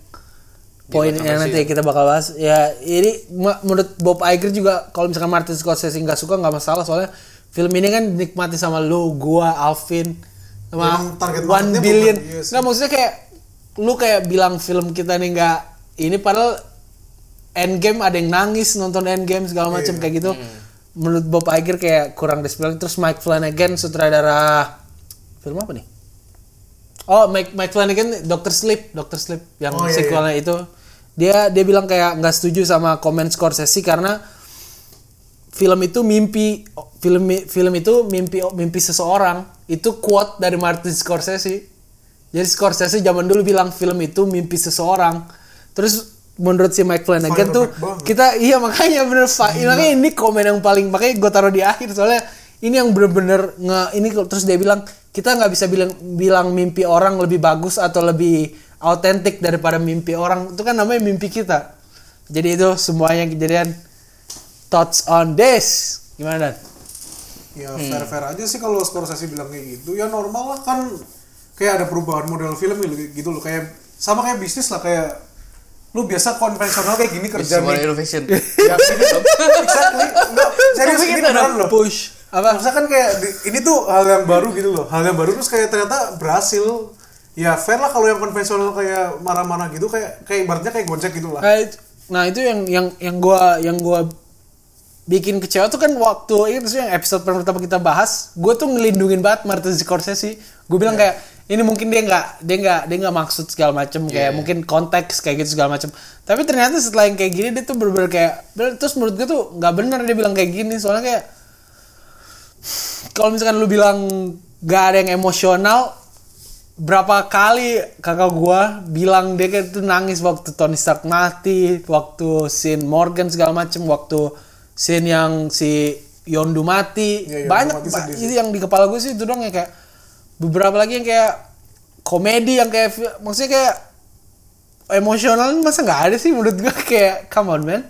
S1: poin yang nanti kita bakal bahas. Ya, ini menurut Bob Iger juga kalau misalkan Martin Scorsese nggak suka nggak masalah soalnya film ini kan dinikmati sama lu, gua, Alvin, sama one billion.
S2: iya.
S1: Nggak maksudnya kayak lu kayak bilang film kita nih nggak ini padahal Endgame ada yang nangis nonton Endgame segala
S2: Iya,
S1: macam kayak gitu. Menurut Bob Iger kayak kurang display terus Mike Flanagan sutradara film apa nih? Oh, Mike Mike Flanagan Doctor Sleep, Doctor Sleep yang
S2: Oh, iya,
S1: sequelnya itu. Dia dia bilang kayak nggak setuju sama komen Scorsese karena film itu mimpi film film itu mimpi mimpi seseorang itu quote dari Martin Scorsese. Jadi Scorsese zaman dulu bilang film itu mimpi seseorang. Terus menurut si Mike Flanagan tuh
S2: banget.
S1: kita iya makanya bener Fa- makanya ini komen yang paling makanya gue taruh di akhir soalnya ini yang bener-bener nge ini terus dia bilang kita nggak bisa bilang bilang mimpi orang lebih bagus atau lebih autentik daripada mimpi orang. Itu kan namanya mimpi kita. Jadi itu semuanya kejadian thoughts on this. Gimana dan
S2: Ya fair fair aja sih kalau Scorsese bilang kayak gitu. Ya normal lah kan kayak ada perubahan model film gitu loh. Kayak sama kayak bisnis lah kayak lu biasa konvensional kayak gini kerja nih.
S3: innovation.
S2: Ya, ini, exactly. Enggak, serius ini beneran loh.
S1: push apa
S2: Maksudnya kan kayak di- ini tuh hal yang baru gitu loh. Hal yang baru terus kayak ternyata berhasil. Ya fair lah kalau yang konvensional kayak marah-marah gitu kayak kayak ibaratnya kayak gojek gitu lah.
S1: Nah itu, nah, itu yang yang yang gua yang gua bikin kecewa tuh kan waktu itu yang episode pertama kita bahas, gue tuh ngelindungin banget Martin Scorsese. Gue bilang kayak ini mungkin dia nggak dia nggak dia nggak maksud segala macem kayak mungkin konteks kayak gitu segala macem. Tapi ternyata setelah yang kayak gini dia tuh bener-bener kayak terus menurut gue tuh nggak bener dia bilang kayak gini soalnya kayak kalau misalkan lu bilang gak ada yang emosional berapa kali kakak gua bilang dia kayak tuh nangis waktu Tony Stark mati, waktu scene Morgan segala macem, waktu scene yang si Yondu mati,
S2: Iya, Yondu
S1: banyak
S2: mati
S1: ba- itu yang di kepala gue sih itu dong ya kayak beberapa lagi yang kayak komedi yang kayak maksudnya kayak emosional masa nggak ada sih menurut gua kayak come on man.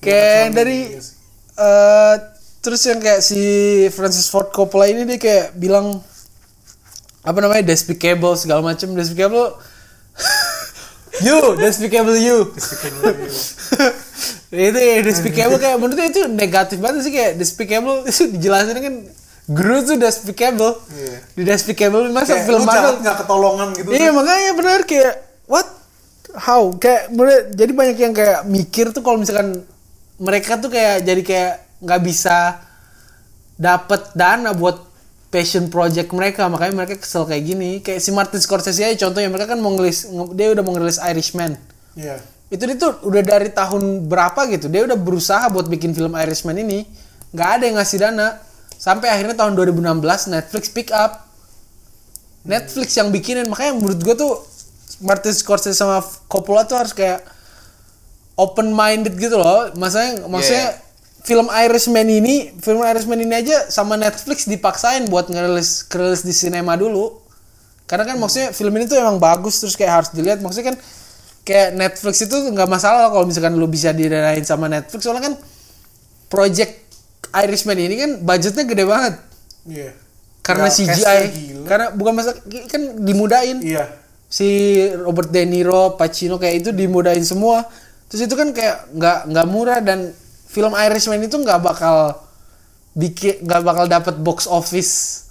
S1: Kayak dari
S2: iya sih.
S1: eh terus yang kayak si Francis Ford Coppola ini dia kayak bilang apa namanya despicable segala macam despicable you. Despicable you itu ya despicable kayak menurut gue itu negatif banget sih kayak despicable. Itu dijelasin kan Groot tuh despicable.
S2: Iya.
S1: di despicable masa
S2: Kayak
S1: film Marvel
S2: nggak ketolongan gitu.
S1: Iya makanya benar kayak what? How? Kayak mulai jadi banyak yang kayak mikir tuh kalau misalkan mereka tuh kayak jadi kayak nggak bisa dapat dana buat passion project mereka. Makanya mereka kesel kayak gini. Kayak si Martin Scorsese aja contohnya mereka kan mau ngelis nge- dia udah mau ngerilis Irishman.
S2: Iya.
S1: Itu dia tuh udah dari tahun berapa gitu. Dia udah berusaha buat bikin film Irishman ini. Nggak ada yang ngasih dana. Sampai akhirnya tahun 2016 Netflix pick up. Netflix yang bikinin. Makanya menurut gue tuh Martin Scorsese sama Coppola tuh harus kayak open minded gitu loh. Maksudnya maksudnya film Irishman ini film Irishman ini aja sama Netflix dipaksain buat ngerilis ngerilis di sinema dulu. Karena kan maksudnya film ini tuh emang bagus terus kayak harus dilihat. Maksudnya kan kayak Netflix itu nggak masalah kalau misalkan lu bisa didanain sama Netflix soalnya kan project Irishman ini kan budgetnya gede banget
S2: Iya.
S1: karena
S2: Nggak,
S1: CGI karena bukan masa kan dimudahin
S2: Iya.
S1: si Robert De Niro, Pacino kayak itu dimudahin semua. Terus itu kan kayak nggak nggak murah dan film Irishman itu nggak bakal bikin nggak bakal dapat box office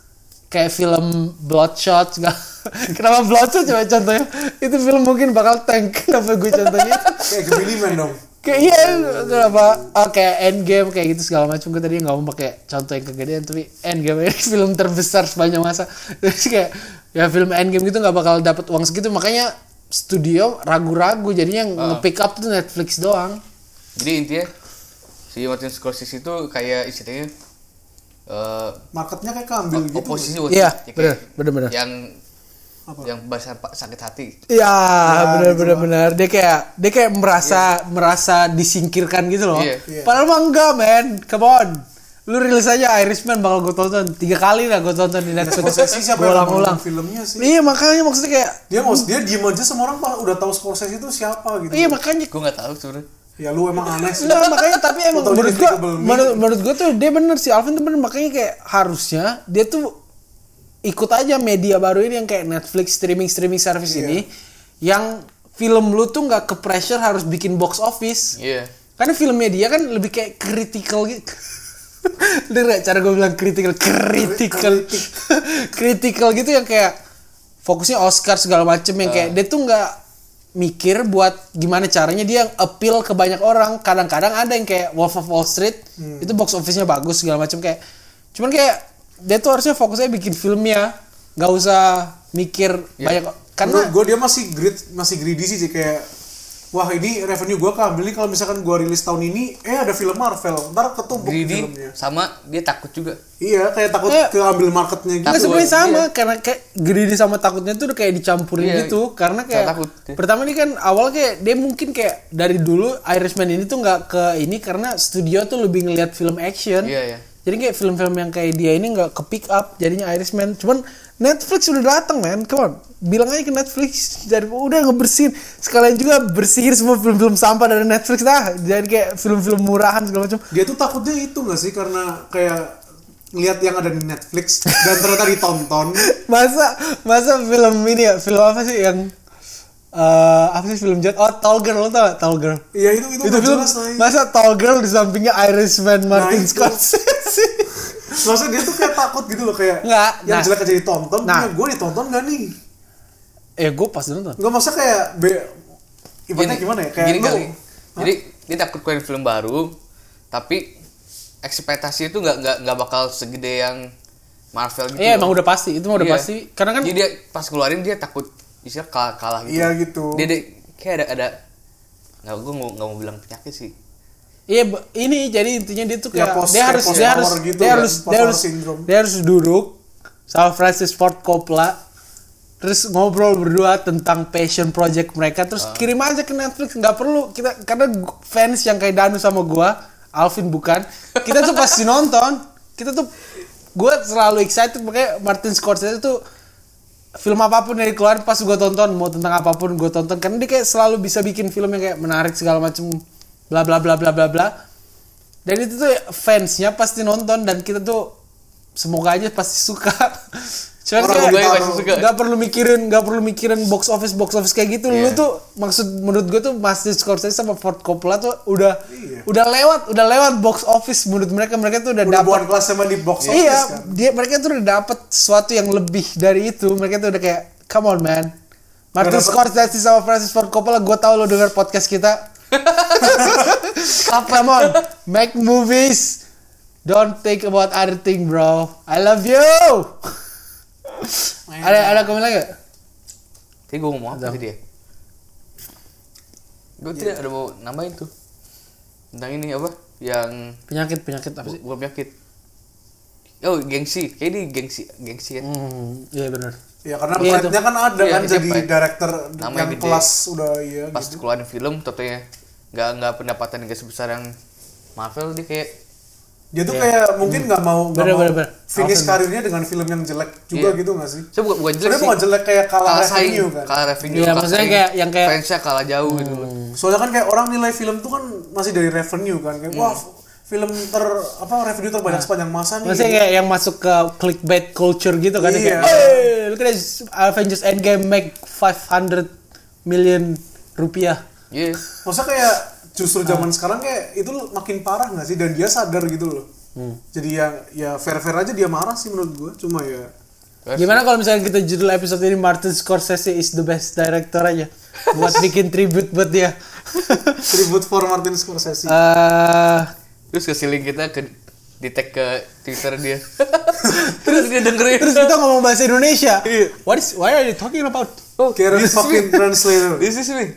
S1: kayak film Bloodshot nggak kenapa Bloodshot coba contohnya itu film mungkin bakal tank kenapa gue contohnya?
S2: Kayak Gemini Man dong.
S1: kayak iya kenapa oh, kayak Endgame kayak gitu segala macam gue tadi nggak mau pakai contoh yang kegedean tapi Endgame ini film terbesar sepanjang masa terus kayak ya film Endgame gitu nggak bakal dapat uang segitu makanya studio ragu-ragu jadinya yang nge-pick up tuh Netflix doang
S3: Jadi intinya si Martin Scorsese itu kayak istilahnya eh
S2: Marketnya kayak keambil gitu.
S3: oposisi
S1: Iya,
S3: ya,
S1: bener, bener, bener.
S3: yang
S2: Apa?
S3: yang bahasa pak sakit hati
S1: Iya, benar benar benar. Dia kayak dia kayak merasa merasa disingkirkan gitu loh.
S3: Iya.
S2: Iya.
S1: Padahal mah enggak, men. Come on. Lu rilis aja Irishman bakal gue tonton tiga kali lah gue tonton di Netflix.
S2: Scorsese siapa
S1: Gua
S2: yang
S1: ulang-ulang.
S2: nonton filmnya sih?
S1: Iya makanya maksudnya kayak
S2: Dia mau dia diem aja semua orang udah tahu Scorsese itu siapa gitu.
S1: iya makanya
S3: gue nggak tahu sebenarnya
S2: Ya lu emang aneh sih.
S1: Enggak, makanya tapi emang menurut
S2: Me.
S1: menurut, menurut gua tuh dia bener sih Alvin tuh bener makanya kayak harusnya dia tuh ikut aja media baru ini yang kayak Netflix streaming streaming service
S2: Iya.
S1: ini yang film lu tuh nggak ke pressure harus bikin box office.
S3: Iya.
S1: Karena film media kan lebih kayak critical gitu. Dengar gak cara gue bilang critical? Critical. Critical gitu yang kayak fokusnya Oscar segala macem yang kayak dia tuh nggak mikir buat gimana caranya dia appeal ke banyak orang. Kadang-kadang ada yang kayak Wolf of Wall Street itu box office-nya bagus segala macem kayak cuman kayak dia tuh harusnya fokusnya bikin filmnya. Nggak usah mikir banyak. Karena
S2: Karena gue dia masih greed masih greedy sih sih, kayak wah ini revenue gua keambil nih. Kalau misalkan gua rilis tahun ini eh ada film Marvel. Ntar ketumpuk
S3: greedy
S2: filmnya.
S3: sama dia takut juga.
S2: Iya kayak takut
S1: Eh.
S2: keambil marketnya gitu.
S1: Nggak sebenarnya
S3: Takut,
S1: sama. Karena kayak greedy sama takutnya tuh udah kayak dicampurin
S3: Iya,
S1: gitu. Karena kayak
S3: takut.
S1: pertama ini kan awal kayak dia mungkin kayak dari dulu Irishman ini tuh nggak ke ini karena studio tuh lebih ngelihat film action.
S3: Iya, iya.
S1: Jadi kayak film-film yang kayak dia ini nggak ke pick up jadinya Irishman. Cuman Netflix udah datang man. Come on. Bilang aja ke Netflix jadi udah ngebersihin. Sekalian juga bersihin semua film-film sampah dari Netflix dah. Jadi kayak film-film murahan segala macam.
S2: Dia tuh takutnya itu gak sih? Karena kayak lihat yang ada di Netflix dan ternyata ditonton.
S1: Masa masa film ini ya? Film apa sih yang eh apa sih film jet oh Tall Girl lo tau gak Tall Girl
S2: Iya itu itu,
S1: itu film
S2: jelas
S1: masa Tall Girl di sampingnya Irishman Martin
S2: itu.
S1: Scorsese
S2: Maksudnya dia tuh kayak takut gitu loh kayak
S1: Nggak,
S2: yang
S1: nah.
S2: jelek aja ditonton,
S1: Nah.
S2: nah. gue ditonton gak nih?
S1: eh gue pas nonton
S2: Nggak maksudnya kayak be, ibaratnya gimana ya? Kayak
S3: gini
S2: lu,
S3: kali jadi dia takut keluarin film baru tapi ekspektasi itu nggak nggak nggak bakal segede yang Marvel gitu
S1: iya
S3: loh.
S1: emang udah pasti itu mah udah
S3: Iya.
S1: pasti karena kan
S3: jadi dia pas keluarin dia takut istilah kalah, kalah gitu
S2: Iya gitu.
S3: dia, dia kayak ada ada nggak gue nggak mau bilang penyakit sih
S1: Iya, ini jadi intinya dia tuh
S2: Ya,
S1: kayak
S2: post-
S1: dia harus
S2: post
S1: dia
S2: power
S1: harus
S2: gitu
S1: dia
S2: ya,
S1: harus dia harus
S2: syndrome.
S1: dia harus duduk sama Francis Ford Coppola terus ngobrol berdua tentang passion project mereka terus
S2: Ah.
S1: kirim aja ke Netflix nggak perlu kita karena fans yang kayak Danu sama gua Alvin bukan kita tuh pasti nonton kita tuh gua selalu excited makanya Martin Scorsese tuh film apa pun yang dikeluarin pas gue tonton mau tentang apa pun gue tonton karena dia kayak selalu bisa bikin film yang kayak menarik segala macam bla bla bla bla bla bla. Dan itu tuh fansnya pasti nonton dan kita tuh semoga aja pasti suka. Cuman
S2: Orang
S1: kayak
S3: gue pasti suka.
S1: nggak perlu mikirin nggak perlu mikirin box office box office kayak gitu. Lu
S3: Iya.
S1: tuh maksud menurut gue tuh Martin Scorsese sama Ford Coppola tuh udah
S2: Iya.
S1: udah lewat udah lewat box office menurut mereka. Mereka tuh udah,
S2: udah
S1: dapat
S2: kelas sama di box office
S1: iya
S2: kan.
S1: dia mereka tuh udah dapat sesuatu yang lebih dari itu. Mereka tuh udah kayak come on man. Martin Scorsese sama Francis Ford Coppola gue tau lo denger podcast kita. Come on make movies don't think about other thing bro I love you ada ada komen lagi?
S3: Tadi gue ngomong apa tadi ya? Gue
S2: Iya.
S3: tidak ada mau nambahin tuh tentang ini apa? Yang
S1: penyakit penyakit apa sih
S3: gue penyakit. Oh gengsi, kayak ini gengsi, gengsi kan.
S1: hmm iya benar
S2: Ya karena
S1: Iya,
S2: pride-nya kan ada
S3: Iya,
S2: kan jadi
S3: pride.
S2: director
S3: Namanya
S2: yang
S3: gede.
S2: kelas udah iya
S3: Pas
S2: gitu.
S3: keluarin film, tentunya nggak nggak pendapatan gak sebesar yang Marvel dia kayak
S2: Dia tuh
S1: Iya.
S2: kayak mungkin nggak mau nggak
S1: Bener,
S2: mau
S1: bener, bener.
S2: finish
S1: Alvin.
S2: karirnya dengan film yang jelek juga
S3: Iya.
S2: gitu nggak sih?
S3: saya bukan bukan jelek
S2: Sebenarnya bukan jelek kayak kalah,
S3: kalah saing,
S2: revenue kan.
S3: kalah revenue.
S1: Iya,
S3: kalah
S1: maksudnya
S3: saing.
S1: kayak- yang kayak-
S3: fansnya kalah jauh gitu loh.
S2: Soalnya kan kayak orang nilai film tuh kan masih dari revenue kan kayak wah film ter apa revenue terbanyak sepanjang masa nih.
S1: Maksudnya kayak yang masuk ke clickbait culture gitu kan
S2: Iya.
S1: kayak hey, look at this Avengers Endgame make 500 million rupiah.
S3: Iya.
S2: Maksudnya kayak justru
S1: Ah.
S2: zaman sekarang kayak itu makin parah nggak sih dan dia sadar gitu loh.
S1: Hmm.
S2: Jadi ya ya fair fair aja dia marah sih menurut gua cuma ya
S1: Gimana kalau misalnya kita judul episode ini Martin Scorsese is the best director aja buat bikin tribute buat dia.
S2: tribute for Martin Scorsese.
S1: Eh,
S3: Terus ke link kita ke di tag ke Twitter dia. Terus dia dengerin.
S1: terus kita ngomong bahasa Indonesia. What is why are you talking about?
S3: oh, is
S2: fucking translator.
S3: This is me.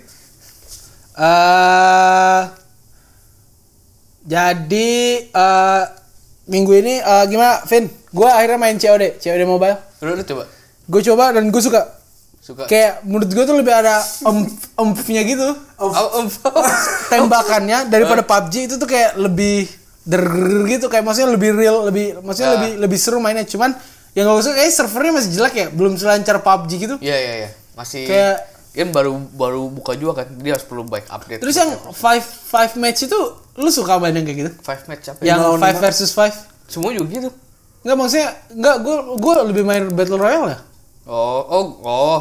S1: Eh jadi eh minggu ini eh, gimana, Vin? Gue akhirnya main COD, COD Mobile.
S3: Udah, udah coba.
S1: Gue coba dan gue suka.
S3: Suka.
S1: Kayak menurut gue tuh lebih ada emph empfnya gitu.
S3: Oh, oh,
S1: Tembakannya daripada PUBG itu tuh kayak lebih der gitu kayak maksudnya lebih real, lebih maksudnya
S3: Ah.
S1: lebih lebih seru mainnya. Cuman yang gak usah kayak servernya masih jelek ya, belum selancar PUBG gitu.
S3: Iya, iya, iya. Masih
S1: Kayak-
S3: kan baru baru buka juga kan. Dia harus perlu baik update.
S1: Terus yang five five match itu lu suka main yang kayak gitu?
S3: five match apa?
S1: Yang
S2: lawan
S1: five
S2: lima.
S1: versus five?
S3: Semua juga gitu.
S1: Enggak maksudnya enggak gue gue lebih main battle royale ya.
S3: Oh, oh, oh.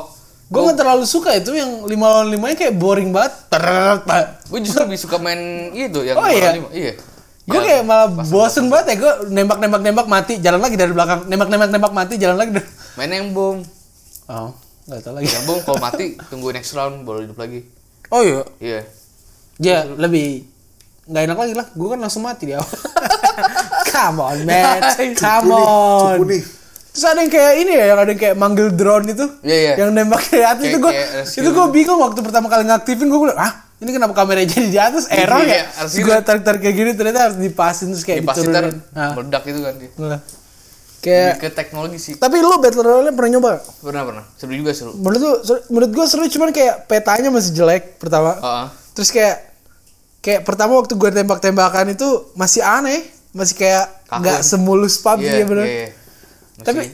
S1: Gue nggak terlalu suka itu yang lima lawan limanya kayak boring banget.
S3: Gue justru lebih suka main itu yang
S1: Oh, iya?
S3: lima. Iya.
S1: Gue
S3: Yang
S1: kayak malah bosen banget ya gue nembak nembak nembak mati jalan lagi dari belakang nembak nembak nembak mati jalan lagi dari
S3: main yang bom.
S1: oh nggak tahu lagi.
S3: Bom kalau mati tunggu next round baru hidup lagi.
S1: oh iya?
S3: Iya.
S1: ya lebih nggak enak lagi lah. Gue kan langsung mati di awal. Come on man. Come on.
S2: nih.
S1: terus ada yang kayak ini ya yang ada yang kayak manggil drone itu.
S3: Iya, iya.
S1: yang nembak dari atas.
S3: Kayak-
S1: itu gue itu gue bingung waktu pertama kali ngaktifin gue bilang ah ini kenapa kameranya jadi di atas? Error
S3: Iya,
S1: ya
S3: harus
S1: gue tarik tarik kayak gini ternyata harus dipasin terus kayak diturunin nah,
S3: meledak itu kan dia.
S1: nah. Kayak
S3: ke teknologi sih.
S1: tapi lu Battle Royale pernah nyoba?
S3: Pernah pernah. Seru juga seru.
S1: menurut seru- menurut gue seru cuman kayak petanya masih jelek pertama
S3: Heeh.
S1: terus kayak kayak pertama waktu gue tembak-tembakan itu masih aneh masih kayak nggak semulus PUBG
S3: Iya,
S1: ya bener
S3: iya, iya. Masih
S1: Tapi-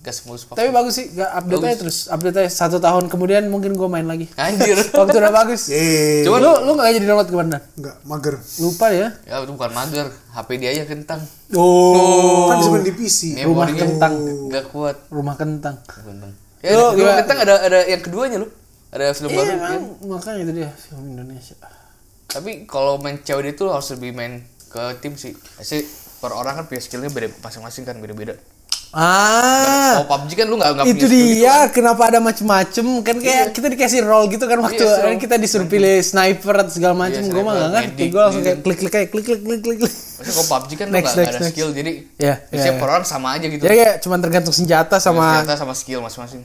S3: gas semulus pak.
S1: tapi bagus sih gak update aja terus update aja satu tahun kemudian mungkin gue main lagi
S3: Anjir.
S1: waktu udah bagus
S2: Eh,
S3: Cuman-
S1: lu lu nggak jadi download ke mana
S2: enggak mager.
S1: lupa ya
S3: Ya itu bukan mager, HP dia aja kentang.
S1: oh
S2: Kan bisa main di PC.
S1: Rumah kentang.
S3: Gak kuat.
S1: rumah kentang
S3: Kentang.
S1: Lu
S3: Ya, ada,
S1: gimana?
S3: kentang ada ada yang keduanya loh. Ada film baru.
S1: iya
S3: kan?
S1: makanya itu dia film Indonesia
S3: Tapi kalau main COD itu harus lebih main ke tim sih. Pasti per orang kan punya skillnya beda masing-masing kan beda-beda.
S1: Ah.
S3: Kalau PUBG kan lu nggak nggak
S1: itu
S3: skill gitu.
S1: dia kenapa ada macem-macem? Kan kayak kita dikasih role gitu kan waktu
S3: Iya,
S1: kan
S3: so-
S1: kita disuruh pilih sniper. atau segala macem.
S3: Iya,
S1: gue mah nggak ngerti. Gue langsung kayak klik klik kayak klik klik klik klik
S3: Maksudnya kalau PUBG kan lu
S1: Next, next,
S3: nggak ada
S1: next.
S3: skill jadi
S1: Iya,
S3: biasanya
S1: iya,
S3: per orang sama aja gitu.
S1: jadi kayak cuma tergantung senjata sama
S3: Senjata sama skill masing-masing.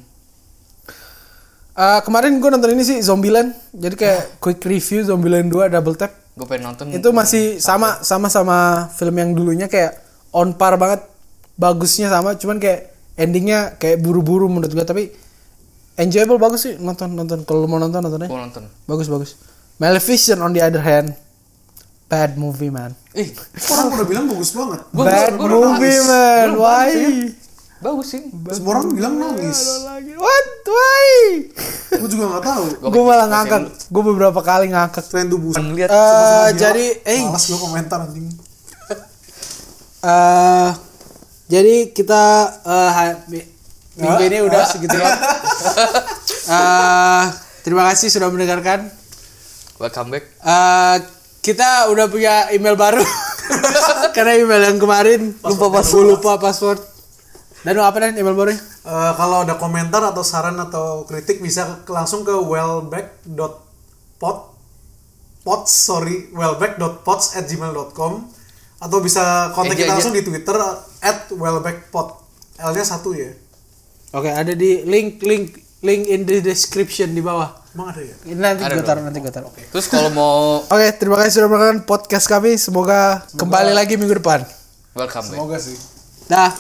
S1: Eh, kemarin gue nonton ini sih Zombieland. Jadi kayak quick review Zombieland 2 double tap.
S3: Gue pengen nonton.
S1: itu masih sama sama sama film yang dulunya kayak on par banget bagusnya sama cuman kayak endingnya kayak buru-buru menurut gue tapi enjoyable bagus sih. Nonton nonton. Kalau lu mau nonton nontonnya
S3: Gue nonton.
S1: bagus bagus. Maleficent on the other hand. Bad movie man.
S3: Ih,
S2: Orang udah bilang bagus banget.
S3: Gua-
S1: bad
S3: gua- gua
S1: movie
S2: nangis.
S1: man.
S3: Gua
S1: why?
S3: bagus sih.
S2: Semua orang bilang nangis.
S1: what? Why?
S2: Gue juga nggak tahu.
S1: gue malah ngangkat gue beberapa kali ngangkat
S2: Tren tubuh.
S3: Ngeliat
S1: Eh, jadi eh.
S2: Malas gue komentar anjing.
S1: Eh, jadi kita eh, mi- minggu ini udah segitu ya. Eh, terima kasih sudah mendengarkan.
S3: welcome back.
S1: Eh, kita udah punya email baru karena email yang kemarin lupa password lupa password. Dan apa nih email barunya?
S2: Eh, kalau ada komentar atau saran atau kritik bisa ke- langsung ke wellback.pod pods sorry wellback.pods at gmail.com atau bisa kontak
S3: Eh,
S2: kita langsung di twitter at wellbackpod L nya satu ya
S1: Oke, ada di link link link in the description di bawah.
S2: emang ada ya
S1: Ini nanti gue taruh nanti gue taruh. Oke,
S3: Terus kalau mau
S1: terima kasih sudah menonton podcast kami. Semoga kembali lagi minggu depan.
S3: welcome back.
S2: semoga sih
S1: Dah.